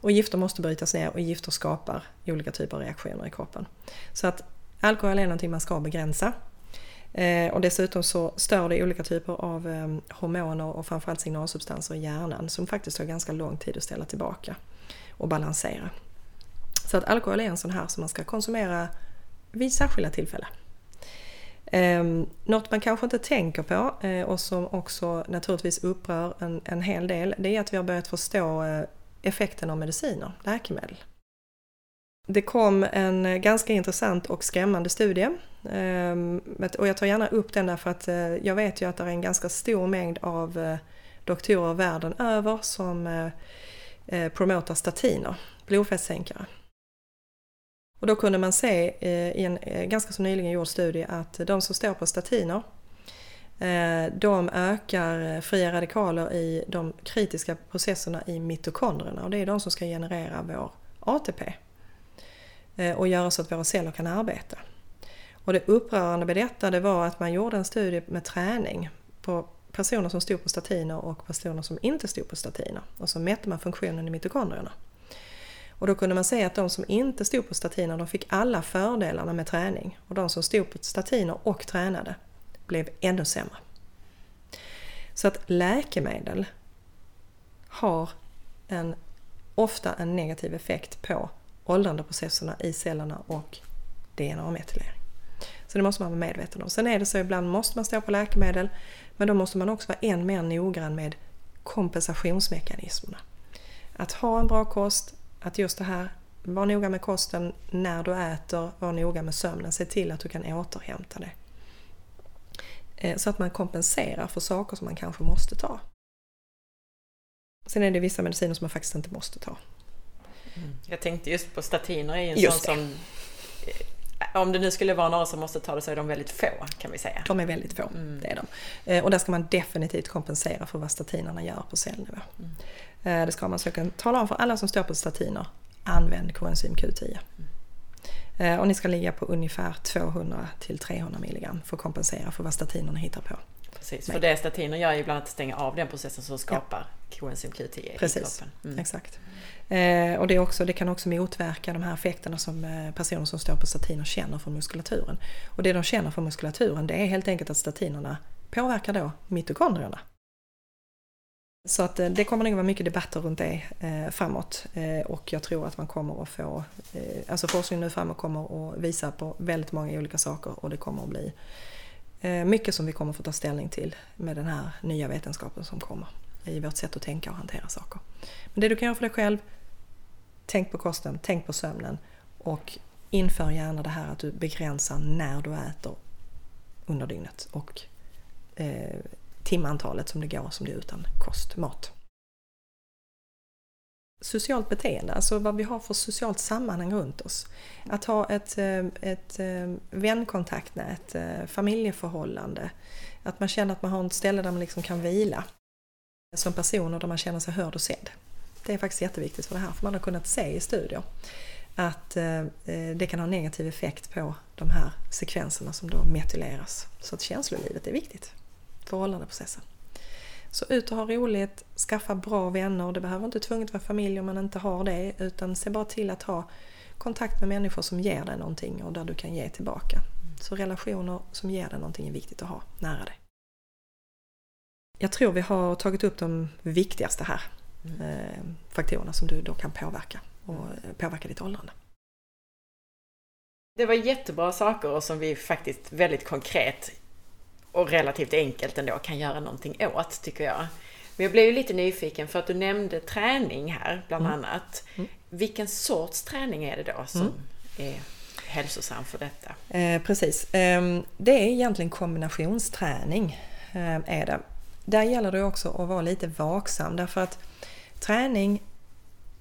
Och gifter måste brytas ner och gifter skapar olika typer av reaktioner i kroppen. Så att alkohol är någonting man ska begränsa. Eh, och dessutom så stör det olika typer av eh, hormoner och framförallt signalsubstanser i hjärnan som faktiskt tar ganska lång tid att ställa tillbaka och balansera. Så att alkohol är en sån här som man ska konsumera vid särskilda tillfällen. Ehm, något man kanske inte tänker på eh, och som också naturligtvis upprör en, en hel del det är att vi har börjat förstå eh, effekten av mediciner, läkemedel. Det kom en eh, ganska intressant och skrämmande studie ehm, och jag tar gärna upp den därför att jag vet ju att det är en ganska stor mängd av doktorer världen över som promotar statiner, blodfettssänkare. Och då kunde man se eh, i en eh, ganska så nyligen gjord studie att de som står på statiner eh, de ökar fria radikaler i de kritiska processerna i mitokondrierna och det är de som ska generera vår ATP och göra så att våra celler kan arbeta. Och det upprörande med detta det var att man gjorde en studie med träning på personer som stod på statiner och personer som inte stod på statiner och så mätte man funktionen i mitokondrierna. Och då kunde man se att de som inte stod på statiner de fick alla fördelarna med träning och de som stod på statiner och tränade blev ännu sämre. Så att läkemedel har en, ofta en negativ effekt på åldrandeprocesserna i cellerna och DNA-metylering. Så det måste man vara medveten om. Sen är det så ibland måste man stå på läkemedel men då måste man också vara än mer noggrann med kompensationsmekanismerna. Att ha en bra kost, att just det här, var noga med kosten när du äter, var noga med sömnen, se till att du kan återhämta det. Eh, så att man kompenserar för saker som man kanske måste ta. Sen är det vissa mediciner som man faktiskt inte måste ta. Mm. Jag tänkte just på statiner är ju en just sån det. som eh, om det nu skulle vara några som måste ta det så är de väldigt få kan vi säga. De är väldigt få, mm. det är de. Eh, och där ska man definitivt kompensera för vad statinerna gör på cellnivå. Eh, det ska man. Så jag kan tala om för alla som står på statiner. Använd koenzym Q10. Eh, och ni ska ligga på ungefär 200 till 300 milligram för att kompensera för vad statinerna hittar på. Precis, för det statiner gör ju bland annat att stänga av den processen som skapar ja. koenzym Q10 Precis. i kroppen. Mm. Exakt. Eh, och det, också, det, kan också motverka de här effekterna som eh, personer som står på statiner känner från muskulaturen. Och det de känner från muskulaturen det är helt enkelt att statinerna påverkar då mitokondrierna. Så att eh, det kommer nog vara mycket debatter runt det eh, framåt eh, och jag tror att man kommer att få, eh, alltså forskningen nu framåt kommer att visa på väldigt många olika saker och det kommer att bli eh, mycket som vi kommer att få ta ställning till med den här nya vetenskapen som kommer i vårt sätt att tänka och hantera saker. Men det du kan göra för dig själv, tänk på kosten, tänk på sömnen och inför gärna det här att du begränsar när du äter under dygnet och eh, timantalet som det går som det är utan kost, mat. Socialt beteende, alltså vad vi har för socialt sammanhang runt oss. Att ha ett, eh, ett eh, vänkontaktnät, eh, familjeförhållande. Att man känner att man har ett ställe där man liksom kan vila som person och där man känner sig hörd och sedd. Det är faktiskt jätteviktigt för det här, för man har kunnat se i studier att det kan ha negativ effekt på de här sekvenserna som då metyleras. Så att känslolivet är viktigt förhållandeprocessen. Så ut och ha roligt, skaffa bra vänner. Det behöver inte tvunget vara familj om man inte har det utan se bara till att ha kontakt med människor som ger dig någonting och där du kan ge tillbaka. Så relationer som ger dig någonting är viktigt att ha nära dig. Jag tror vi har tagit upp de viktigaste här mm. eh, faktorerna som du då kan påverka och påverka ditt åldrande. Det var jättebra saker som vi faktiskt väldigt konkret och relativt enkelt ändå kan göra någonting åt, tycker jag. Men jag blev ju lite nyfiken för att du nämnde träning här, bland mm. annat. Mm. Vilken sorts träning är det då som mm. är hälsosam för detta? Eh, precis. Eh, det är egentligen kombinationsträning. Eh, är det. Där gäller det också att vara lite vaksam därför att träning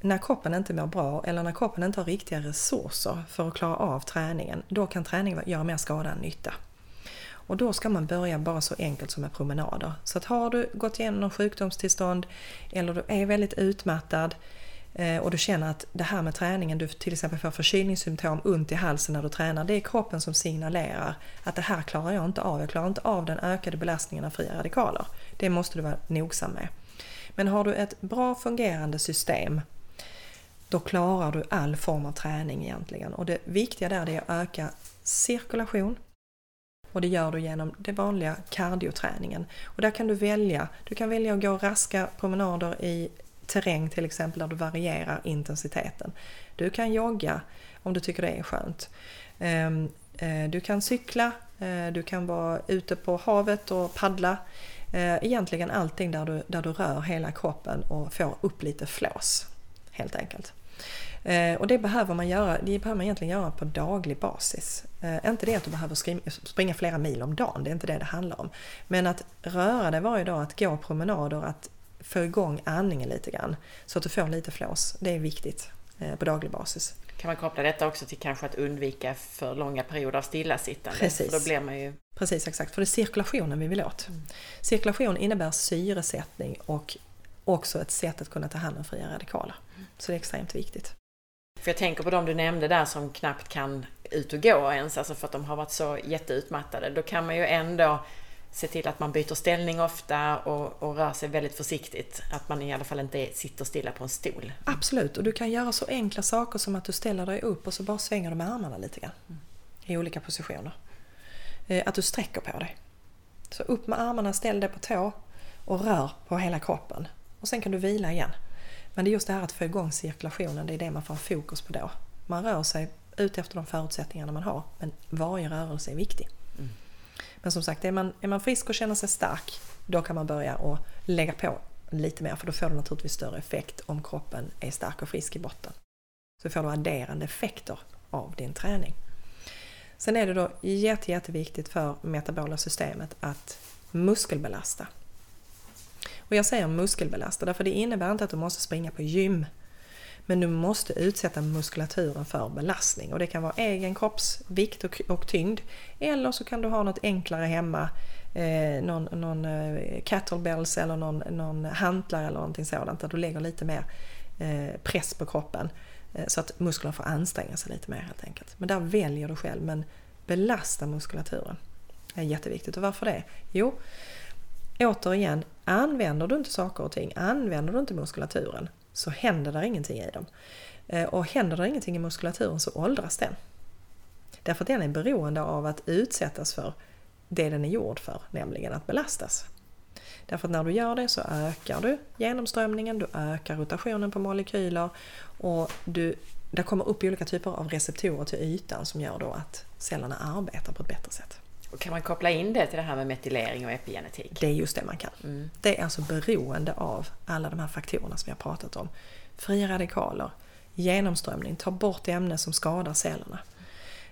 när kroppen inte mår bra eller när kroppen inte har riktiga resurser för att klara av träningen, då kan träning göra mer skada än nytta. Och då ska man börja bara så enkelt som med promenader. Så att har du gått igenom någon sjukdomstillstånd eller du är väldigt utmattad eh, och du känner att det här med träningen, du till exempel får förkylningssymptom, ont i halsen när du tränar. Det är kroppen som signalerar att det här klarar jag inte av. Jag klarar inte av den ökade belastningen av fria radikaler. Det måste du vara nogsam med. Men har du ett bra fungerande system då klarar du all form av träning egentligen. Och det viktiga där är att öka cirkulation, och det gör du genom den vanliga kardioträningen. Och där kan du välja. Du kan välja att gå raska promenader i terräng till exempel där du varierar intensiteten. Du kan jogga om du tycker det är skönt. Ehm, eh, du kan cykla, eh, du kan vara ute på havet och paddla. Eh, egentligen allting där du, där du rör hela kroppen och får upp lite flås helt enkelt. Eh, och det behöver man göra, det behöver man egentligen göra på daglig basis. Eh, inte det att du behöver springa flera mil om dagen, det är inte det det handlar om. Men att röra dig varje dag, att gå promenader, att få igång andningen lite grann. Så att du får lite flås, det är viktigt eh, på daglig basis. Kan man koppla detta också till kanske att undvika för långa perioder av stillasittande? Precis. För då blir man ju... Precis, exakt. För det är cirkulationen vi vill åt. Mm. Cirkulation innebär syresättning och också ett sätt att kunna ta hand om fria radikaler. Mm. Så det är extremt viktigt. För jag tänker på de du nämnde där som knappt kan ut och gå ens, alltså för att de har varit så jätteutmattade. Då kan man ju ändå se till att man byter ställning ofta och, och rör sig väldigt försiktigt. Att man i alla fall inte sitter stilla på en stol. Absolut, och du kan göra så enkla saker som att du ställer dig upp och så bara svänger du med armarna lite grann. Mm. I olika positioner. Eh, att du sträcker på dig. Så upp med armarna, ställ dig på tå och rör på hela kroppen. Och sen kan du vila igen. Men det är just det här att få igång cirkulationen, det är det man får ha fokus på då. Man rör sig ut efter de förutsättningarna man har, men varje rörelse är viktig. Mm. Men som sagt, är man, är man frisk och känner sig stark, då kan man börja och lägga på lite mer, för då får du naturligtvis större effekt om kroppen är stark och frisk i botten. Så får du adderande effekter av din träning. Sen är det då jätte, jätteviktigt för metabola systemet att muskelbelasta. Och jag säger muskelbelastade för det innebär inte att du måste springa på gym. Men du måste utsätta muskulaturen för belastning och det kan vara egen kroppsvikt och, och tyngd. Eller så kan du ha något enklare hemma eh, någon, någon eh, kettlebells eller någon, någon hantlar eller någonting sådant där du lägger lite mer eh, press på kroppen eh, så att musklerna får anstränga sig lite mer helt enkelt. Men där väljer du själv, men belasta muskulaturen. Det är jätteviktigt. Och varför det? Jo, återigen, använder du inte saker och ting, använder du inte muskulaturen så händer det ingenting i dem. Eh, och händer det ingenting i muskulaturen så åldras den. Därför att den är beroende av att utsättas för det den är gjord för, nämligen att belastas. Därför att när du gör det så ökar du genomströmningen, du ökar rotationen på molekyler och du, det kommer upp olika typer av receptorer till ytan som gör då att cellerna arbetar på ett bättre sätt. Och kan man koppla in det till det här med metylering och epigenetik? Det är just det man kan. Mm. Det är alltså beroende av alla de här faktorerna som vi har pratat om. Fria radikaler, genomströmning, ta bort ämnen som skadar cellerna.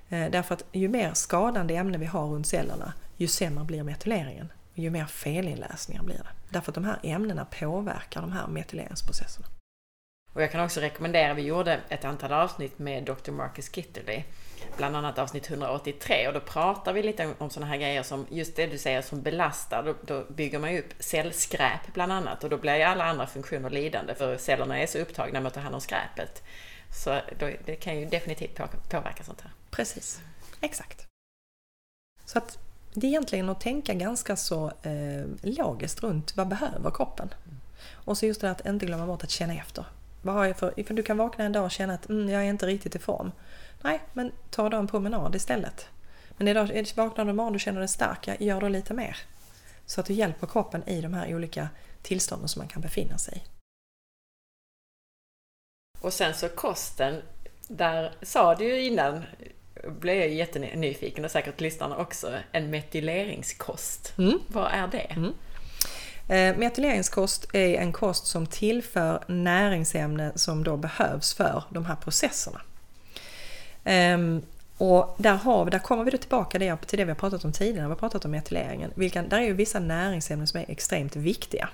Eh, därför att ju mer skadande ämne vi har runt cellerna, ju sämre blir metyleringen. Ju mer felinläsningar blir det. Därför att de här ämnena påverkar de här metyleringsprocesserna. Och jag kan också rekommendera, vi gjorde ett antal avsnitt med Dr. Marcus Kitterley, bland annat avsnitt 183 och då pratar vi lite om sådana här grejer som just det du säger som belastar. Då, då bygger man ju upp cellskräp bland annat och då blir ju alla andra funktioner lidande för cellerna är så upptagna med att ta hand om skräpet. Så då, det kan ju definitivt påverka sånt här. Precis, exakt. Så att det är egentligen att tänka ganska så eh, logiskt runt vad behöver kroppen? Och så just det att inte glömma bort att känna efter. Vad har jag för, för du kan vakna en dag och känna att mm, jag är inte riktigt i form. Nej, men ta då en promenad istället. Men idag vaknar du imorgon och känner dig stark, gör då lite mer. Så att du hjälper kroppen i de här olika tillstånden som man kan befinna sig i. Och sen så kosten, där sa du ju innan, blev jag jättenyfiken och säkert lyssnarna också, en metyleringskost. Mm. Vad är det? Mm. Eh, metyleringskost är en kost som tillför näringsämnen som då behövs för de här processerna. Um, och där, har vi, där kommer vi då tillbaka till det vi har pratat om tidigare, vi har pratat om metyleringen. Vilka, där är ju vissa näringsämnen som är extremt viktiga.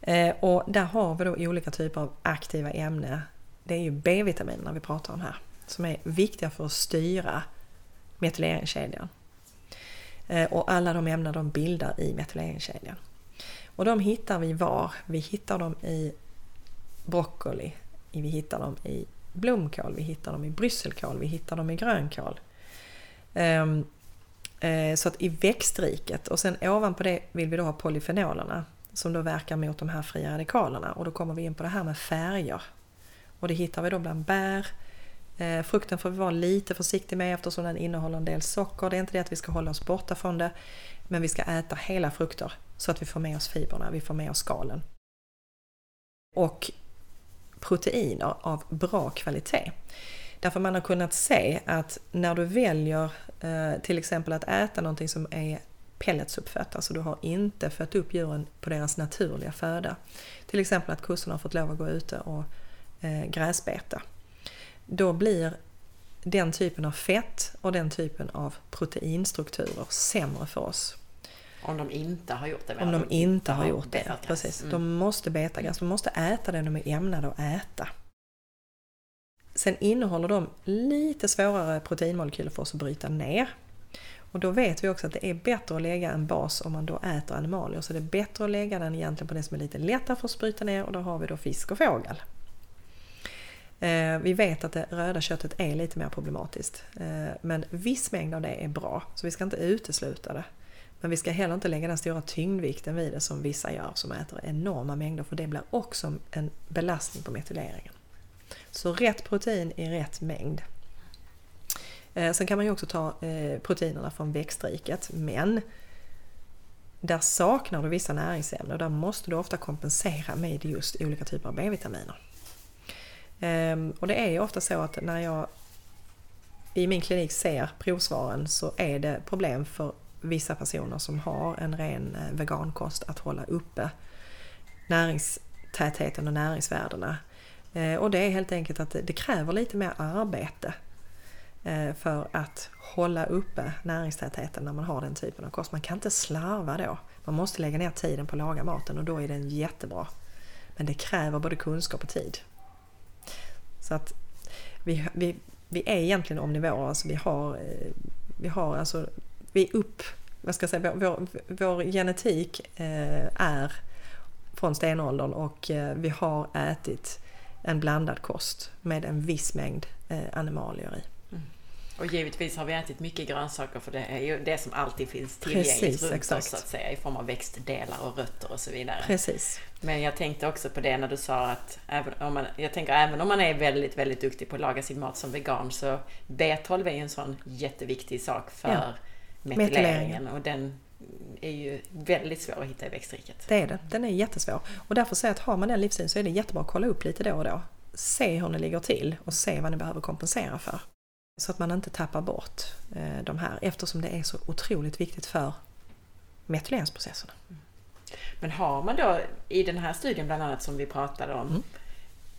Ehm, och där har vi då olika typer av aktiva ämnen. Det är ju B-vitaminerna vi pratar om här, som är viktiga för att styra metyleringskedjan. Ehm, och alla de ämnen de bildar i metyleringskedjan. Och de hittar vi var? Vi hittar dem i broccoli, vi hittar dem i blomkål, vi hittar dem i brysselkål, vi hittar dem i grönkål. Ehm, eh, så att i växtriket och sen ovanpå det vill vi då ha polyfenolerna som då verkar mot de här fria radikalerna och då kommer vi in på det här med färger. Och det hittar vi då bland bär. Eh, frukten får vi vara lite försiktig med eftersom den innehåller en del socker. Det är inte det att vi ska hålla oss borta från det. Men vi ska äta hela frukter så att vi får med oss fibrerna, vi får med oss skalen. Och proteiner av bra kvalitet. Därför man har kunnat se att när du väljer eh, till exempel att äta någonting som är pelletsuppfött, alltså du har inte fött upp djuren på deras naturliga föda. Till exempel att kossorna har fått lov att gå ute och eh, gräsbeta. Då blir den typen av fett och den typen av proteinstrukturer sämre för oss. Om de inte har gjort det? Om de inte har gjort det, precis. Mm. De måste betagas, de måste äta det de är ämnade att äta. Sen innehåller de lite svårare proteinmolekyler för oss att bryta ner. Och då vet vi också att det är bättre att lägga en bas om man då äter animalier. Så det är bättre att lägga den egentligen på det som är lite lättare för att bryta ner och då har vi då fisk och fågel. Eh, vi vet att det röda köttet är lite mer problematiskt. Eh, men viss mängd av det är bra, så vi ska inte utesluta det. Men vi ska heller inte lägga den stora tyngdvikten vid det som vissa gör som äter enorma mängder för det blir också en belastning på metyleringen. Så rätt protein i rätt mängd. Eh, sen kan man ju också ta eh, proteinerna från växtriket men där saknar du vissa näringsämnen och där måste du ofta kompensera med just olika typer av B-vitaminer. Ehm, och det är ju ofta så att när jag i min klinik ser provsvaren så är det problem för vissa personer som har en ren eh, vegankost att hålla uppe näringstätheten och näringsvärdena. Eh, och det är helt enkelt att det kräver lite mer arbete eh, för att hålla uppe näringstätheten när man har den typen av kost. Man kan inte slarva då. Man måste lägga ner tiden på att laga maten och då är den jättebra. Men det kräver både kunskap och tid. Så att vi, vi, vi är egentligen omnivåer, alltså vi har, vi har alltså vi upp, vad ska jag säga, vår, vår, genetik eh, är från stenåldern och eh, vi har ätit en blandad kost med en viss mängd eh, animalier i. Och givetvis har vi ätit mycket grönsaker för det är ju det som alltid finns tillgängligt Precis, runt exakt. oss så att säga i form av växtdelar och rötter och så vidare. Precis. Men jag tänkte också på det när du sa att även om man, jag tänker även om man är väldigt, väldigt duktig på att laga sin mat som vegan så B12 är ju en sån jätteviktig sak för Ja. Metyleringen och den är ju väldigt svår att hitta i växtriket. Det är det. Den är jättesvår. Och därför säger jag att har man den livsstilen så är det jättebra att kolla upp lite då och då. Se hur ni ligger till och se vad ni behöver kompensera för. Så att man inte tappar bort eh, de här eftersom det är så otroligt viktigt för metyleringsprocesserna. Men har man då i den här studien bland annat som vi pratade om Mm.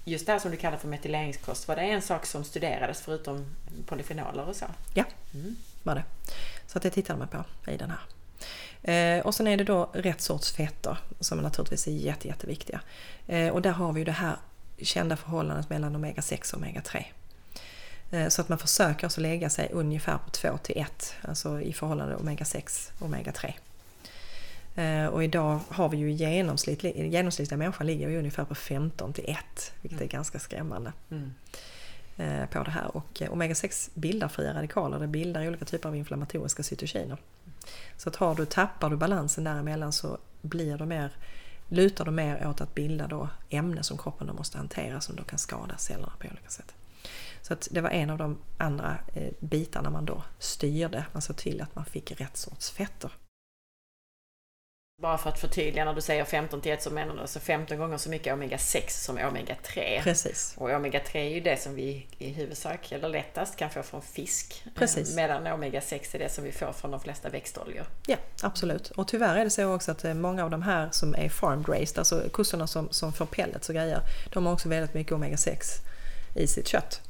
Just det här som du kallar för metyleringskost, var det en sak som studerades förutom polyfenoler och så? Ja, Mm. var det. Så att det tittar man på i den här. Eh, och sen är det då rätt sorts fetter som naturligtvis är jätte, jätteviktiga. Eh, och där har vi ju det här kända förhållandet mellan omega-6 och omega-3. Eh, så att man försöker alltså lägga sig ungefär på 2 till 1, alltså i förhållande omega-6 och omega-3. Eh, och idag har vi ju genomsnittlig, genomsnittliga människan ligger ju ungefär på 15 till 1, vilket är ganska skrämmande Mm. Eh, på det här. Och eh, omega-6 bildar fria radikaler, det bildar olika typer av inflammatoriska cytokiner. Så att har du, tappar du balansen däremellan så blir det mer, lutar du mer åt att bilda då ämnen som kroppen då måste hantera som då kan skada cellerna på olika sätt. Så att det var en av de andra eh, bitarna man då styrde, man såg till att man fick rätt sorts fetter. Bara för att förtydliga, när du säger 15 till 1 så menar du alltså 15 gånger så mycket omega-6 som omega-3. Precis. Och omega-3 är ju det som vi i huvudsak, eller lättast, kan få från fisk. Precis. Eh, Medan omega-6 är det som vi får från de flesta växtoljor. Ja, absolut. Och tyvärr är det så också att eh, många av de här som är farmed raised, alltså kossorna som, som får pellets och grejer, de har också väldigt mycket omega-6 i sitt kött.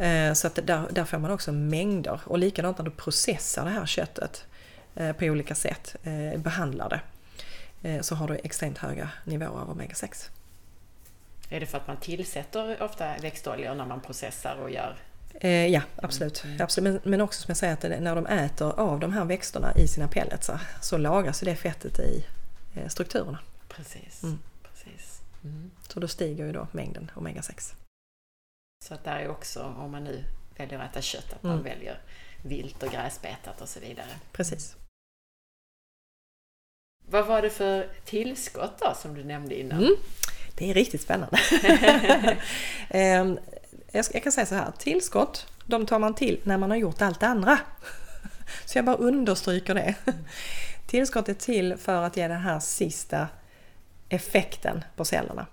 Eh, Så att där, där får man också mängder. Och likadant när du processar det här köttet på olika sätt, eh, behandlar det, eh, så har du extremt höga nivåer av omega-6. Är det för att man tillsätter ofta växtoljor när man processar och gör? Eh, ja, absolut. absolut. Men, men också som jag säger att när de äter av de här växterna i sina pellets så lagras det fettet i eh, strukturerna. Precis. Mm. Precis. Mm. Så då stiger ju då mängden omega-6. Så att där är också, om man nu väljer att äta kött, att man Mm. väljer vilt och gräsbetat och så vidare. Precis. Vad var det för tillskott då som du nämnde innan? Mm. Det är riktigt spännande. (laughs) Ehm, jag kan säga så här, tillskott de tar man till när man har gjort allt det andra. Så jag bara understryker det. Tillskott är till för att ge den här sista effekten på cellerna.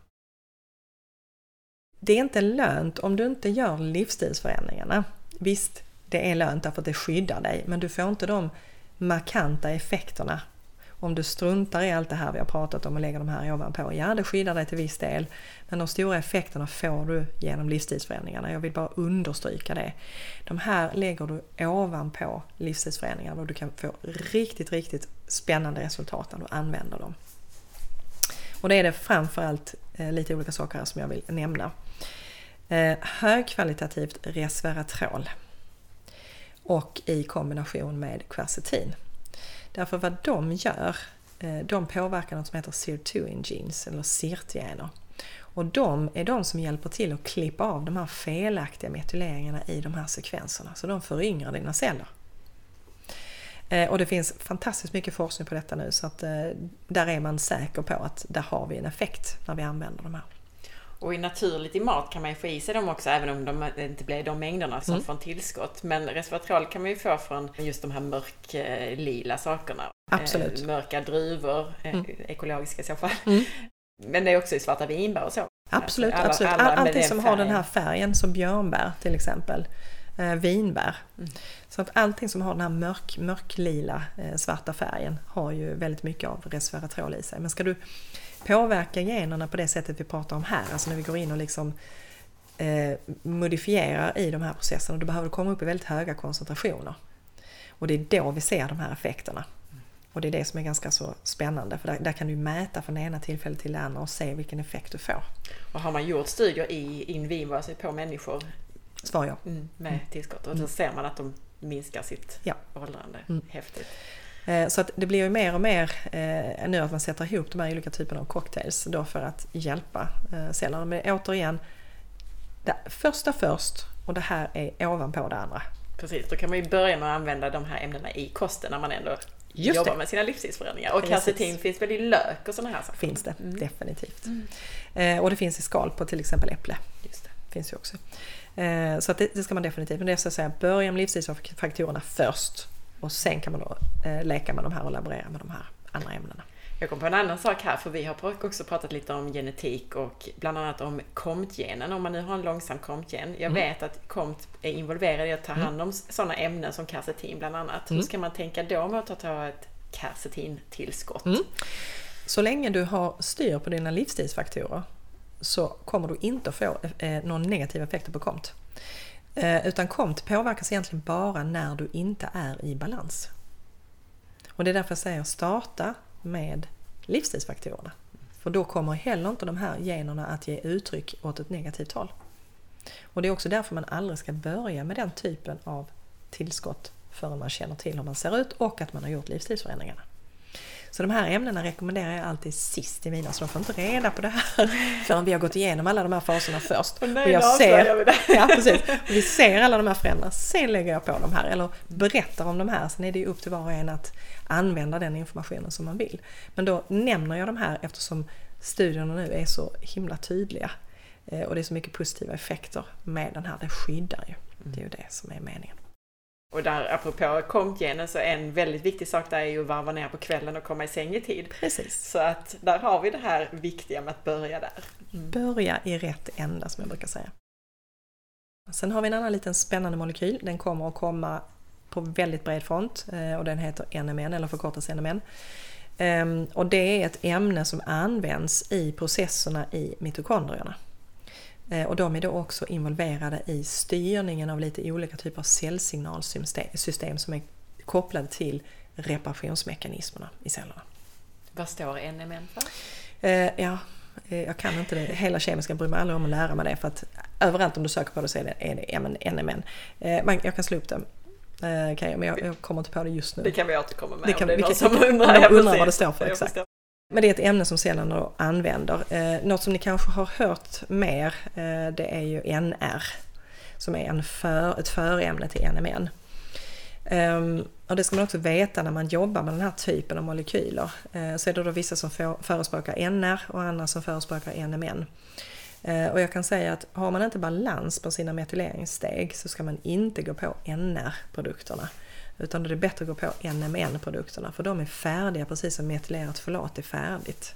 Det är inte lönt om du inte gör livsstilsförändringarna. Visst, det är lönt därför att det skyddar dig, men du får inte de markanta effekterna om du struntar i allt det här vi har pratat om och lägger de här ovanpå. Ja, det skyddar dig till viss del, men de stora effekterna får du genom livsstilsförändringarna. Jag vill bara understryka det. De här lägger du ovanpå livsstilsförändringarna och du kan få riktigt, riktigt spännande resultat när du använder dem. Och det är det framförallt eh, lite olika saker här som jag vill nämna. Eh, högkvalitativt resveratrol och i kombination med quercetin. Därför vad de gör, eh, de påverkar något som heter sirtuin genes eller sirtgener. Och de är de som hjälper till att klippa av de här felaktiga metyleringarna i de här sekvenserna. Så de föryngrar dina celler. Eh, och det finns fantastiskt mycket forskning på detta nu så att eh, där är man säker på att där har vi en effekt när vi använder de här. Och i naturligt i mat kan man ju få i sig dem också även om de inte blir de mängderna som Mm. från tillskott. Men resveratrol kan man ju få från just de här mörklila sakerna. Absolut. Eh, mörka druvor, eh, Mm. ekologiska i så fall. Mm. Men det är också i svarta vinbär och så. Absolut, Alla- absolut. alla All, allting som har den här färgen som björnbär till exempel. Eh, vinbär. Mm. Så att allting som har den här mörk, mörklila eh, svarta färgen har ju väldigt mycket av resveratrol i sig. Men ska du påverka generna på det sättet vi pratar om här, alltså när vi går in och liksom eh, modifierar i de här processerna, då behöver du komma upp i väldigt höga koncentrationer. Och det är då vi ser de här effekterna. Och det är det som är ganska så spännande, för där, där kan du mäta från det ena tillfället till det andra och se vilken effekt du får. Och har man gjort studier i in vivo, alltså på människor Svar ja. med tillskott och då ser man att de minskar sitt Ja. åldrande. Mm. Häftigt. Eh, så att det blir ju mer och mer eh, nu att man sätter ihop de här olika typerna av cocktails då för att hjälpa eh, cellerna. Men återigen, det första först och det här är ovanpå det andra. Precis, då kan man ju börja med att använda de här ämnena i kosten när man ändå Just jobbar det. med sina livsstilsförändringar. Och quercetin finns väl i lök och sådana här saker? Finns det Mm. definitivt. Eh, och det finns i skal på till exempel äpple. Just det. Finns ju också. Eh, så att det, det ska man definitivt. Men det är så att säga, börja med livsstilsfaktorerna först. Och sen kan man då eh, leka med de här och laborera med de här andra ämnena. Jag kom på en annan sak här, för vi har också pratat lite om genetik och bland annat om KOMT-genen. Om man nu har en långsam KOMT-gen. Jag Mm. vet att KOMT är involverad i att ta hand om sådana ämnen som quercetin bland annat. Hur ska man tänka då med att ta ett quercetintillskott? Mm. Så länge du har styr på dina livsstilsfaktorer så kommer du inte att få eh, någon negativ effekter på KOMT. Eh, utan KOMT påverkas egentligen bara när du inte är i balans. Och det är därför jag säger starta med livsstilsfaktorerna. För då kommer heller inte de här generna att ge uttryck åt ett negativt håll. Och det är också därför man aldrig ska börja med den typen av tillskott förrän man känner till hur man ser ut och att man har gjort livsstilsförändringarna. Så de här ämnena rekommenderar jag alltid sist i mina, så de får inte reda på det här (laughs) förrän vi har gått igenom alla de här faserna först. Och nej, och jag det. (laughs) ja, precis. Och vi ser alla de här förändringarna, sen lägger jag på de här eller berättar om de här. Sen är det ju upp till var och en att använda den informationen som man vill. Men då nämner jag de här eftersom studierna nu är så himla tydliga. Eh, Och det är så mycket positiva effekter med den här, det skyddar ju. Det är ju det som är meningen. Och där apropå KOMT-genen så en väldigt viktig sak där är ju att varva ner på kvällen och komma i säng i tid. Precis. Så att där har vi det här viktiga med att börja där. Börja i rätt ända som jag brukar säga. Sen har vi en annan liten spännande molekyl. Den kommer att komma på väldigt bred front eh, och den heter NMN eller förkortas NMN. Ehm, Och det är ett ämne som används i processerna i mitokondrierna. Eh, Och de är då också involverade i styrningen av lite olika typer av cellsignalsystem system som är kopplade till reparationsmekanismerna i cellerna. Vad står NMN för? Eh, ja, eh, jag kan inte det. Hela kemiska bryr mig aldrig om att lära mig det för att överallt om du söker på det så är det, NMN. Jag kan slå upp det. Jag, men jag, jag kommer inte på det just nu. Det kan vi återkomma med Det kan- om det är någon som (laughs) undrar. undrar vad det står för, exakt. Men det är ett ämne som cellerna använder. Eh, något som ni kanske har hört mer eh, det är ju NR som är en för, ett förämne till NMN. Ehm, och det ska man också veta när man jobbar med den här typen av molekyler. Eh, så är det då vissa som för, förespråkar NR och andra som förespråkar NMN. Eh, och jag kan säga att har man inte balans på sina metyleringssteg så ska man inte gå på NR-produkterna. Utan då är det bättre att gå på NMN-produkterna för de är färdiga precis som metylerat folat är färdigt.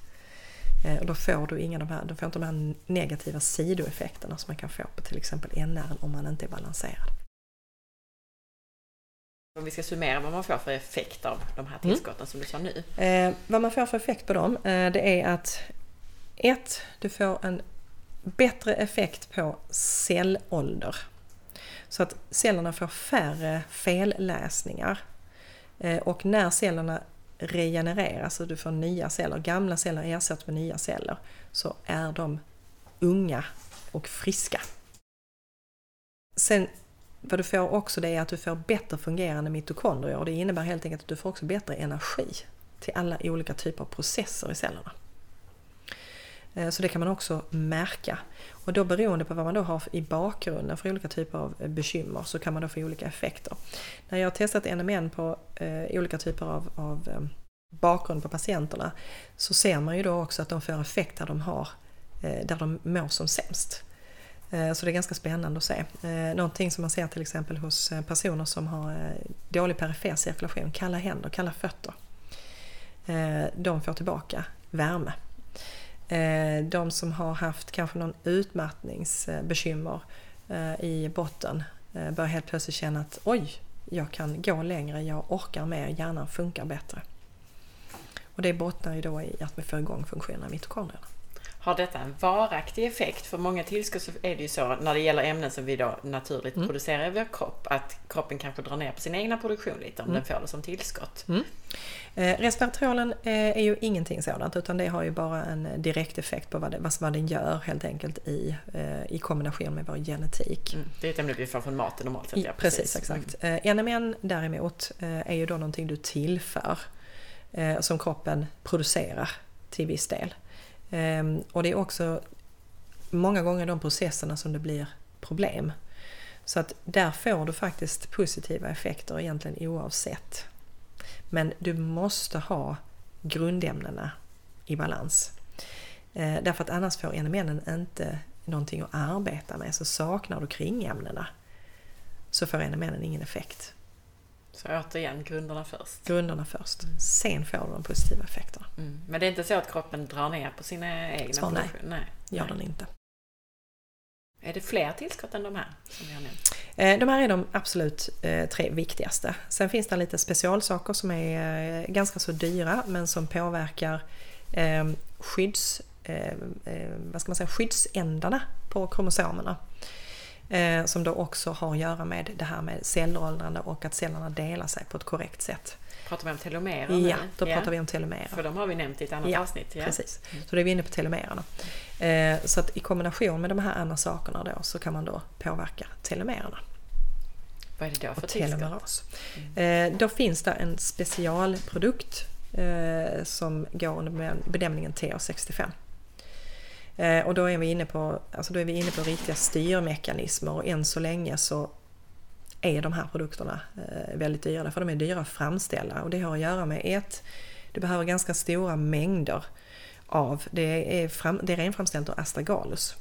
Eh, Och då får du inga de här, då får inte de här negativa sidoeffekterna som man kan få på till exempel NR om man inte är balanserad. Om vi ska summera vad man får för effekt av de här Mm. tillskotten som du sa nu. Eh, vad man får för effekt på dem, eh, det är att ett, Du får en bättre effekt på cellålder. Så att cellerna får färre felläsningar. Eh, och när cellerna regenereras, så du får nya celler, gamla celler ersätts med nya celler, så är de unga och friska. Sen vad du får också det är att du får bättre fungerande mitokondrier och det innebär helt enkelt att du får också bättre energi till alla olika typer av processer i cellerna. Eh, så det kan man också märka. Och då beroende på vad man då har i bakgrunden för olika typer av eh, bekymmer så kan man då få olika effekter. När jag har testat NMN på eh, olika typer av, av eh, bakgrund på patienterna så ser man ju då också att de får effekt där de, har, eh, där de mår som sämst. Eh, så det är ganska spännande att se. Eh, någonting som man ser till exempel hos personer som har dålig perifer cirkulation, kalla händer, kalla fötter. De får tillbaka värme. Eh, de som har haft kanske någon utmattningsbekymmer eh, i botten eh, börjar helt plötsligt känna att oj, jag kan gå längre, jag orkar mer, hjärnan funkar bättre. Och det bottnar ju då i att vi får igång funktionerna i mitokondrierna. Har detta en varaktig effekt? För många tillskott så är det ju så när det gäller ämnen som vi då naturligt Mm. producerar i vår kropp att kroppen kanske drar ner på sin egna produktion lite om den får det som tillskott. Eh, resveratrolen eh, är ju ingenting sådant utan det har ju bara en direkt effekt på vad, det, vad, vad den gör helt enkelt i, eh, i kombination med vår genetik. Mm. Det är ett ämne vi får från maten normalt sett. Ja, precis, exakt. Eh, NMN däremot eh, är ju då någonting du tillför eh, som kroppen producerar till viss del. Ehm, och det är också många gånger de processerna som det blir problem. Så att där får du faktiskt positiva effekter egentligen oavsett. Men du måste ha grundämnena i balans. Eh, därför att annars får NMN inte någonting att arbeta med. Så saknar du kringämnena så får NMN ingen effekt. Så återigen, grunderna först. Grunderna först. Sen får du de positiva effekterna. Mm. Men det är inte så att kroppen drar ner på sina egna Svar nej. Nej. Gör nej. den inte. Är det fler tillskott än de här som vi har nämnt? Eh, De här är de absolut eh, tre viktigaste. Sen finns det lite specialsaker som är eh, ganska så dyra men som påverkar eh, skydds, vad ska man säga, skyddsändarna på kromosomerna. Eh, som då också har att göra med det här med cellåldrande och att cellerna delar sig på ett korrekt sätt. Pratar vi om telomerer? Ja, då pratar vi om telomerer. För de har vi nämnt i ett annat Ja, avsnitt. Ja. Precis. Så då är vi inne på telomererna. Eh, så att i kombination med de här andra sakerna då så kan man då påverka telomererna. Vad är det då för telomeras. Eh, då finns det en specialprodukt eh, som går under benämningen TH65. Eh, och då är, vi inne på, alltså då är vi inne på riktiga styrmekanismer och än så länge så är de här produkterna eh, väldigt dyra för de är dyra att framställa och det har att göra med ett, du behöver ganska stora mängder av, det är, fram, det är renframställt ur astragalus.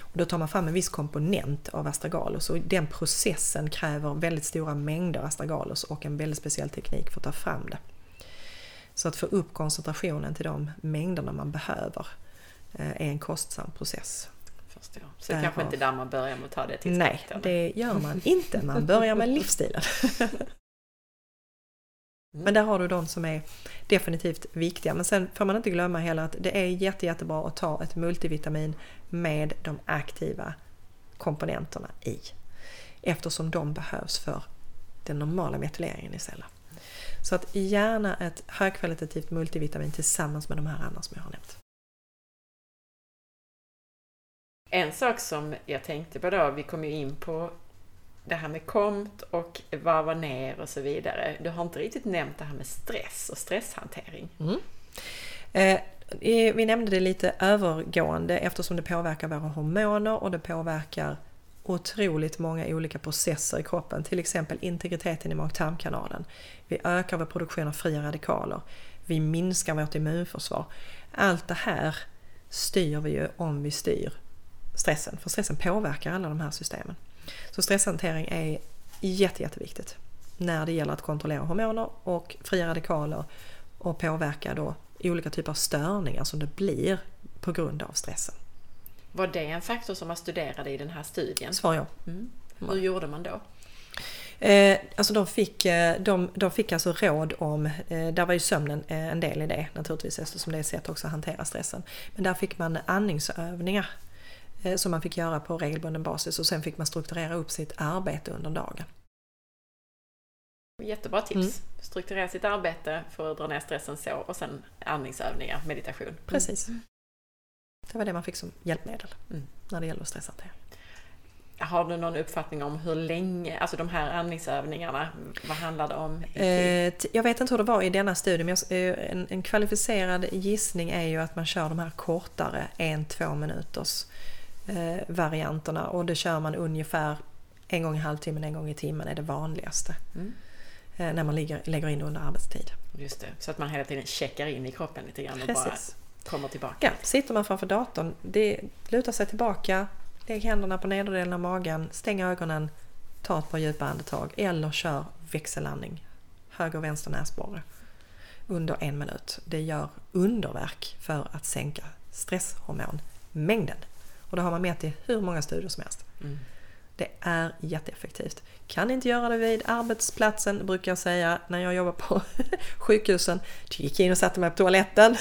Och då tar man fram en viss komponent av astragalus och den processen kräver väldigt stora mängder astragalus och en väldigt speciell teknik för att ta fram det. Så att få upp koncentrationen till de mängderna man behöver är en kostsam process. Förstår. Så Därav. kanske inte där man börjar med att ta det till Nej, det gör man inte. Man börjar med (laughs) livsstilen. Men där har du de som är definitivt viktiga. Men sen får man inte glömma heller att det är jätte, jättebra att ta ett multivitamin med de aktiva komponenterna i. Eftersom de behövs för den normala metyleringen i celler. Så att gärna ett högkvalitativt multivitamin tillsammans med de här andra som jag har nämnt. En sak som jag tänkte på då, vi kom ju in på det här med KOMT och varva ner och så vidare. Du har inte riktigt nämnt det här med stress och stresshantering. Mm. eh, vi nämnde det lite övergående eftersom det påverkar våra hormoner och det påverkar otroligt många olika processer i kroppen. Till exempel integriteten i mag-tarmkanalen. Vi ökar vår produktion av fria radikaler. Vi minskar vårt immunförsvar. Allt det här styr vi ju om vi styr stressen. För stressen påverkar alla de här systemen. Så stresshantering är jätte, jätteviktigt när det gäller att kontrollera hormoner och fria radikaler och påverka då olika typer av störningar som det blir på grund av stressen. Var det en faktor som man studerade i den här studien? Svar ja. Mm. Hur gjorde man då? Eh, alltså de fick, eh, de, de fick alltså råd om, eh, där var ju sömnen en del i det naturligtvis eftersom det är ett sätt också att hantera stressen. Men där fick man andningsövningar som man fick göra på regelbunden basis och sen fick man strukturera upp sitt arbete under dagen. Jättebra tips. Strukturera sitt arbete för att dra ner stressen så och sen andningsövningar, meditation. Precis. Det var det man fick som hjälpmedel Mm. när det gäller stresshantering. Har du någon uppfattning om hur länge, alltså de här andningsövningarna, vad handlar det om? Eh, jag vet inte hur det var i denna studie men eh, en, kvalificerad gissning är ju att man kör de här kortare en, två minuters eh, varianterna och det kör man ungefär en gång i halvtimmen, en gång i timmen är det vanligaste. Mm. Eh, när man ligger, lägger in det under arbetstid. Just det, så att man hela tiden checkar in i kroppen lite grann och bara kommer tillbaka. Ja, sitter man framför datorn, det lutar sig tillbaka, lägg händerna på nederdelen av magen, stäng ögonen, ta ett par djupa andetag eller kör växellandning, höger och vänster näsborre under en minut. Det gör underverk för att sänka stresshormonmängden. Och det har man mätt i hur många studier som helst. Mm. Det är jätteeffektivt. Kan inte göra det vid arbetsplatsen brukar jag säga när jag jobbar på (laughs) sjukhusen. Jag gick in och satte mig på toaletten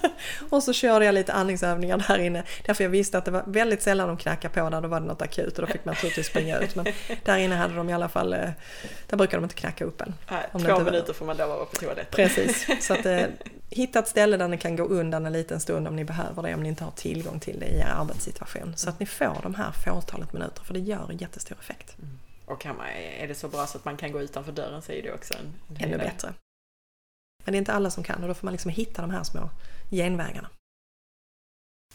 (laughs) och så körde jag lite andningsövningar där inne. Därför jag visste att det var väldigt sällan de knackade på där, då var det något akut och då fick man naturligtvis springa ut. Men där inne hade de i alla fall, eh, där brukar de inte knacka upp en. Nej, två minuter får man då vara på toaletten. Precis, så att eh, (laughs) hitta ett ställe där ni kan gå undan en liten stund om ni behöver det, om ni inte har tillgång till det i er arbetssituation. Så att ni får de här fåtalet minuter, för det gör en jättestor effekt. Mm. Och kan man, är det så bra så att man kan gå utanför dörren så är det också en, en Ännu bättre. Men det är inte alla som kan och då får man liksom hitta de här små genvägarna.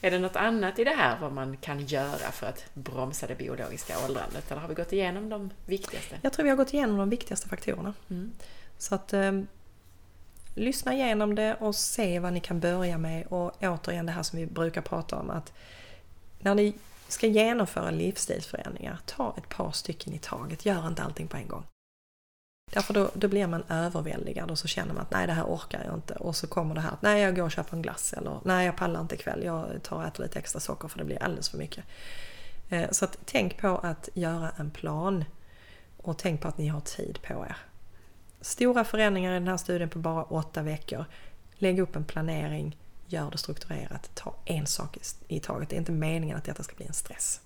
Är det något annat i det här vad man kan göra för att bromsa det biologiska åldrandet? Eller har vi gått igenom de viktigaste? Jag tror vi har gått igenom de viktigaste faktorerna. Mm. Så att eh, lyssna igenom det och se vad ni kan börja med och återigen det här som vi brukar prata om att när ni ska genomföra livsstilsförändringar, ta ett par stycken i taget, gör inte allting på en gång. Därför då, då blir man överväldigad och så känner man att nej det här orkar jag inte och så kommer det här att nej jag går och köper en glass eller nej jag pallar inte ikväll, jag tar och äter lite extra socker för det blir alldeles för mycket. Eh, så att, tänk på att göra en plan och tänk på att ni har tid på er. Stora förändringar i den här studien på bara åtta veckor. Lägg upp en planering, gör det strukturerat, ta en sak i taget. Det är inte meningen att detta ska bli en stress.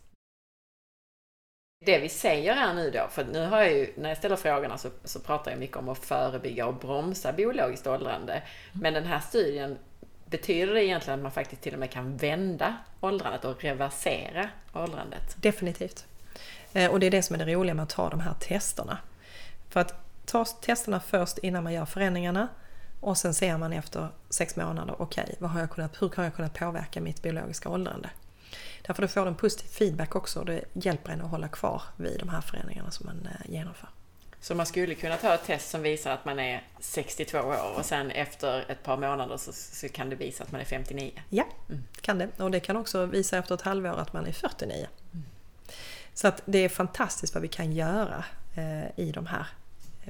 Det vi säger här nu då, för nu har jag ju, när jag ställer frågorna så, så pratar jag mycket om att förebygga och bromsa biologiskt åldrande. Men den här studien, betyder det egentligen att man faktiskt till och med kan vända åldrandet och reversera åldrandet? Definitivt. Eh, och det är det som är det roliga med att ta de här testerna. För att ta testerna först innan man gör förändringarna och sen ser man efter sex månader, okej, okay, hur har jag kunnat påverka mitt biologiska åldrande? Därför då får du en positiv feedback också och det hjälper en att hålla kvar vid de här förändringarna som man eh, genomför. Så man skulle kunna ta ett test som visar att man är 62 år och sen efter ett par månader så, så kan det visa att man är 59? Ja, mm. kan det. Och det kan också visa efter ett halvår att man är 49. Mm. Så att det är fantastiskt vad vi kan göra eh, i de här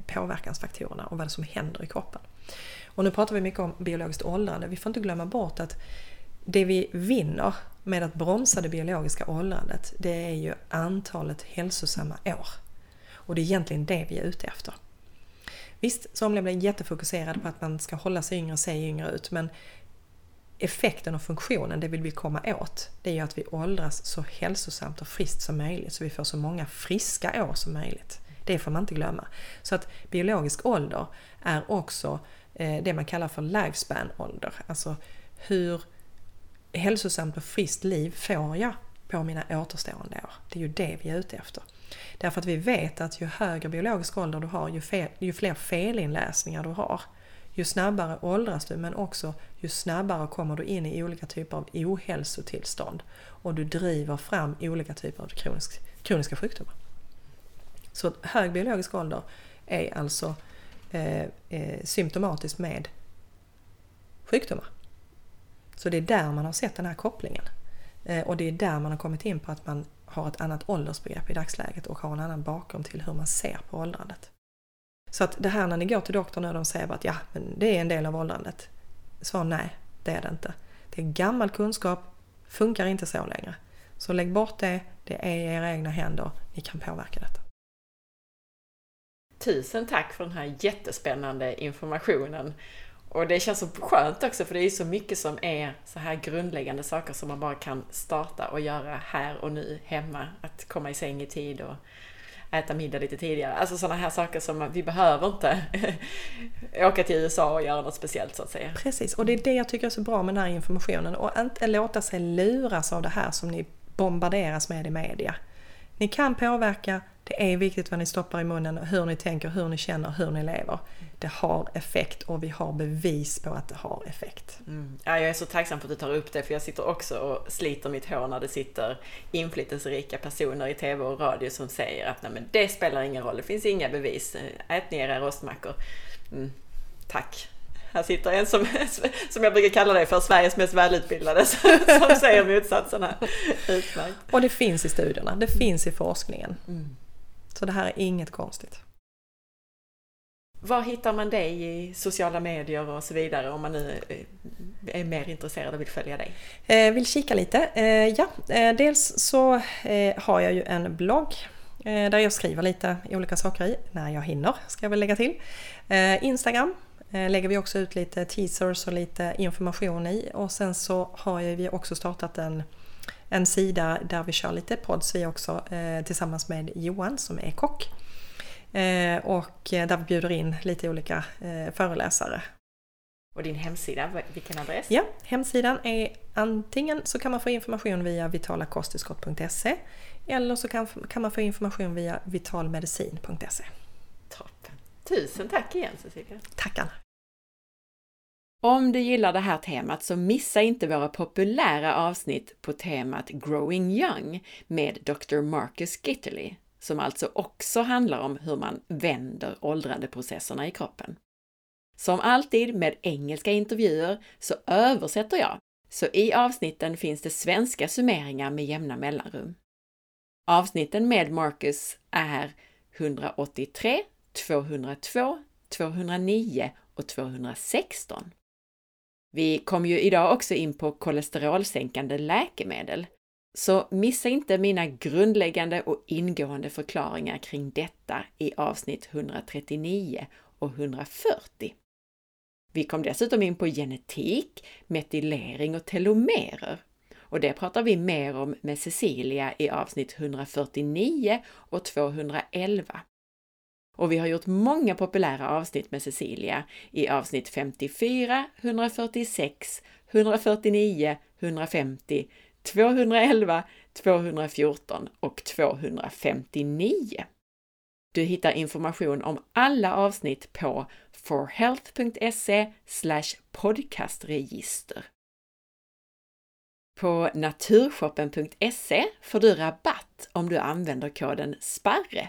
påverkansfaktorerna och vad som händer i kroppen. Och nu pratar vi mycket om biologiskt åldrande. Vi får inte glömma bort att det vi vinner med att bromsa det biologiska åldrandet, det är ju antalet hälsosamma år. Och det är egentligen det vi är ute efter. Visst, somliga blir jättefokuserade på att man ska hålla sig yngre och se yngre ut, men effekten och funktionen, det vill vi komma åt, det är ju att vi åldras så hälsosamt och friskt som möjligt, så vi får så många friska år som möjligt. Det får man inte glömma. Så att biologisk ålder är också eh, det man kallar för lifespan-ålder. Alltså hur hälsosamt och friskt liv får jag på mina återstående år? Det är ju det vi är ute efter. Därför att vi vet att ju högre biologisk ålder du har, ju, fel, ju fler felinläsningar du har, ju snabbare åldras du men också ju snabbare kommer du in i olika typer av ohälsotillstånd och du driver fram olika typer av kronisk, kroniska sjukdomar. Så hög biologisk ålder är alltså eh, eh, symptomatiskt med sjukdomar. Så det är där man har sett den här kopplingen. Eh, och det är där man har kommit in på att man har ett annat åldersbegrepp i dagsläget och har en annan bakgrund till hur man ser på åldrandet. Så att det här när ni går till doktorn och de säger att ja, men det är en del av åldrandet. Svar nej, det är det inte. Det är gammal kunskap, funkar inte så längre. Så lägg bort det, det är i era egna händer, ni kan påverka detta. Tusen tack för den här jättespännande informationen. Och det känns så skönt också för det är så mycket som är så här grundläggande saker som man bara kan starta och göra här och nu hemma. Att komma i säng i tid och äta middag lite tidigare. Alltså sådana här saker som vi behöver inte (laughs) åka till USA och göra något speciellt så att säga. Precis, och det är det jag tycker är så bra med den här informationen och inte låta sig luras av det här som ni bombarderas med i media. Ni kan påverka, det är viktigt vad ni stoppar i munnen, hur ni tänker, hur ni känner, hur ni lever. Det har effekt och vi har bevis på att det har effekt. Mm. Ja, jag är så tacksam för att du tar upp det för jag sitter också och sliter mitt hår när det sitter inflytelserika personer i TV och radio som säger att Nej, men det spelar ingen roll, det finns inga bevis. Ät ner era rostmackor. Mm. Tack! Här sitter en som, (laughs) som jag brukar kalla dig för, Sveriges mest välutbildade, (laughs) som säger motsatsen här. Utmärkt. Och det finns i studierna, det finns i forskningen. Mm. Så det här är inget konstigt. Var hittar man dig i sociala medier och så vidare om man nu är mer intresserad och vill följa dig? Eh, vill kika lite? Eh, ja, eh, dels så eh, har jag ju en blogg eh, där jag skriver lite olika saker i, när jag hinner ska jag väl lägga till. Eh, Instagram lägger vi också ut lite teasers och lite information i och sen så har vi också startat en, en sida där vi kör lite pods vi också tillsammans med Johan som är kock. Och där vi bjuder in lite olika föreläsare och din hemsida, vilken adress? Ja, hemsidan är antingen så kan man få information via vitalakosttillskott.se eller så kan, kan man få information via vitalmedicin.se. Toppen! Tusen tack igen Cecilia! Tack Anna! Om du gillar det här temat så missa inte våra populära avsnitt på temat Growing Young med Dr. Marcus Gitterly, som alltså också handlar om hur man vänder åldrandeprocesserna i kroppen. Som alltid med engelska intervjuer så översätter jag, så i avsnitten finns det svenska summeringar med jämna mellanrum. Avsnitten med Marcus är 183, 202, 209 och 216. Vi kom ju idag också in på kolesterolsänkande läkemedel, så missa inte mina grundläggande och ingående förklaringar kring detta i avsnitt 139 och 140. Vi kom dessutom in på genetik, metylering och telomerer. Och det pratar vi mer om med Cecilia i avsnitt 149 och 211. Och vi har gjort många populära avsnitt med Cecilia i avsnitt 54, 146, 149, 150, 211, 214 och 259. Du hittar information om alla avsnitt på forhealth.se podcastregister. På naturshoppen.se får du rabatt om du använder koden SPARRE.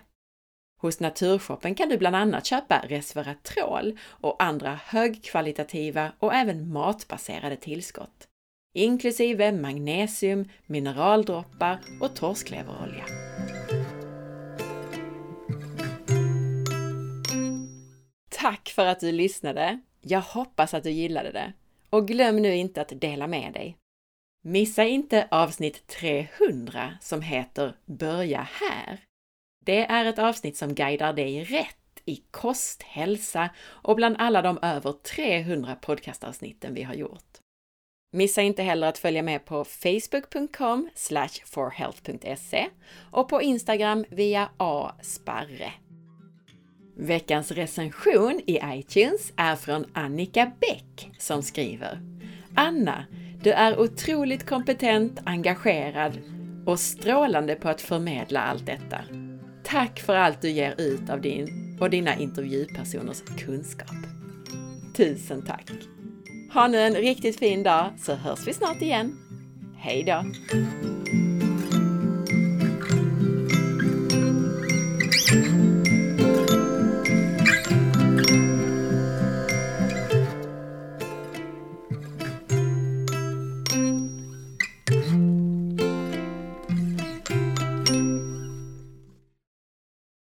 Hos Naturshoppen kan du bland annat köpa resveratrol och andra högkvalitativa och även matbaserade tillskott, inklusive magnesium, mineraldroppar och torskleverolja. Tack för att du lyssnade! Jag hoppas att du gillade det. Och glöm nu inte att dela med dig. Missa inte avsnitt 300 som heter Börja här. Det är ett avsnitt som guidar dig rätt i kost, hälsa och bland alla de över 300 podcastavsnitten vi har gjort. Missa inte heller att följa med på facebook.com forhealth.se och på Instagram via asparre. Veckans recension i iTunes är från Annika Bäck som skriver Anna, du är otroligt kompetent, engagerad och strålande på att förmedla allt detta. Tack för allt du ger ut av din och dina intervjupersoners kunskap. Tusen tack! Ha nu en riktigt fin dag så hörs vi snart igen. Hej då!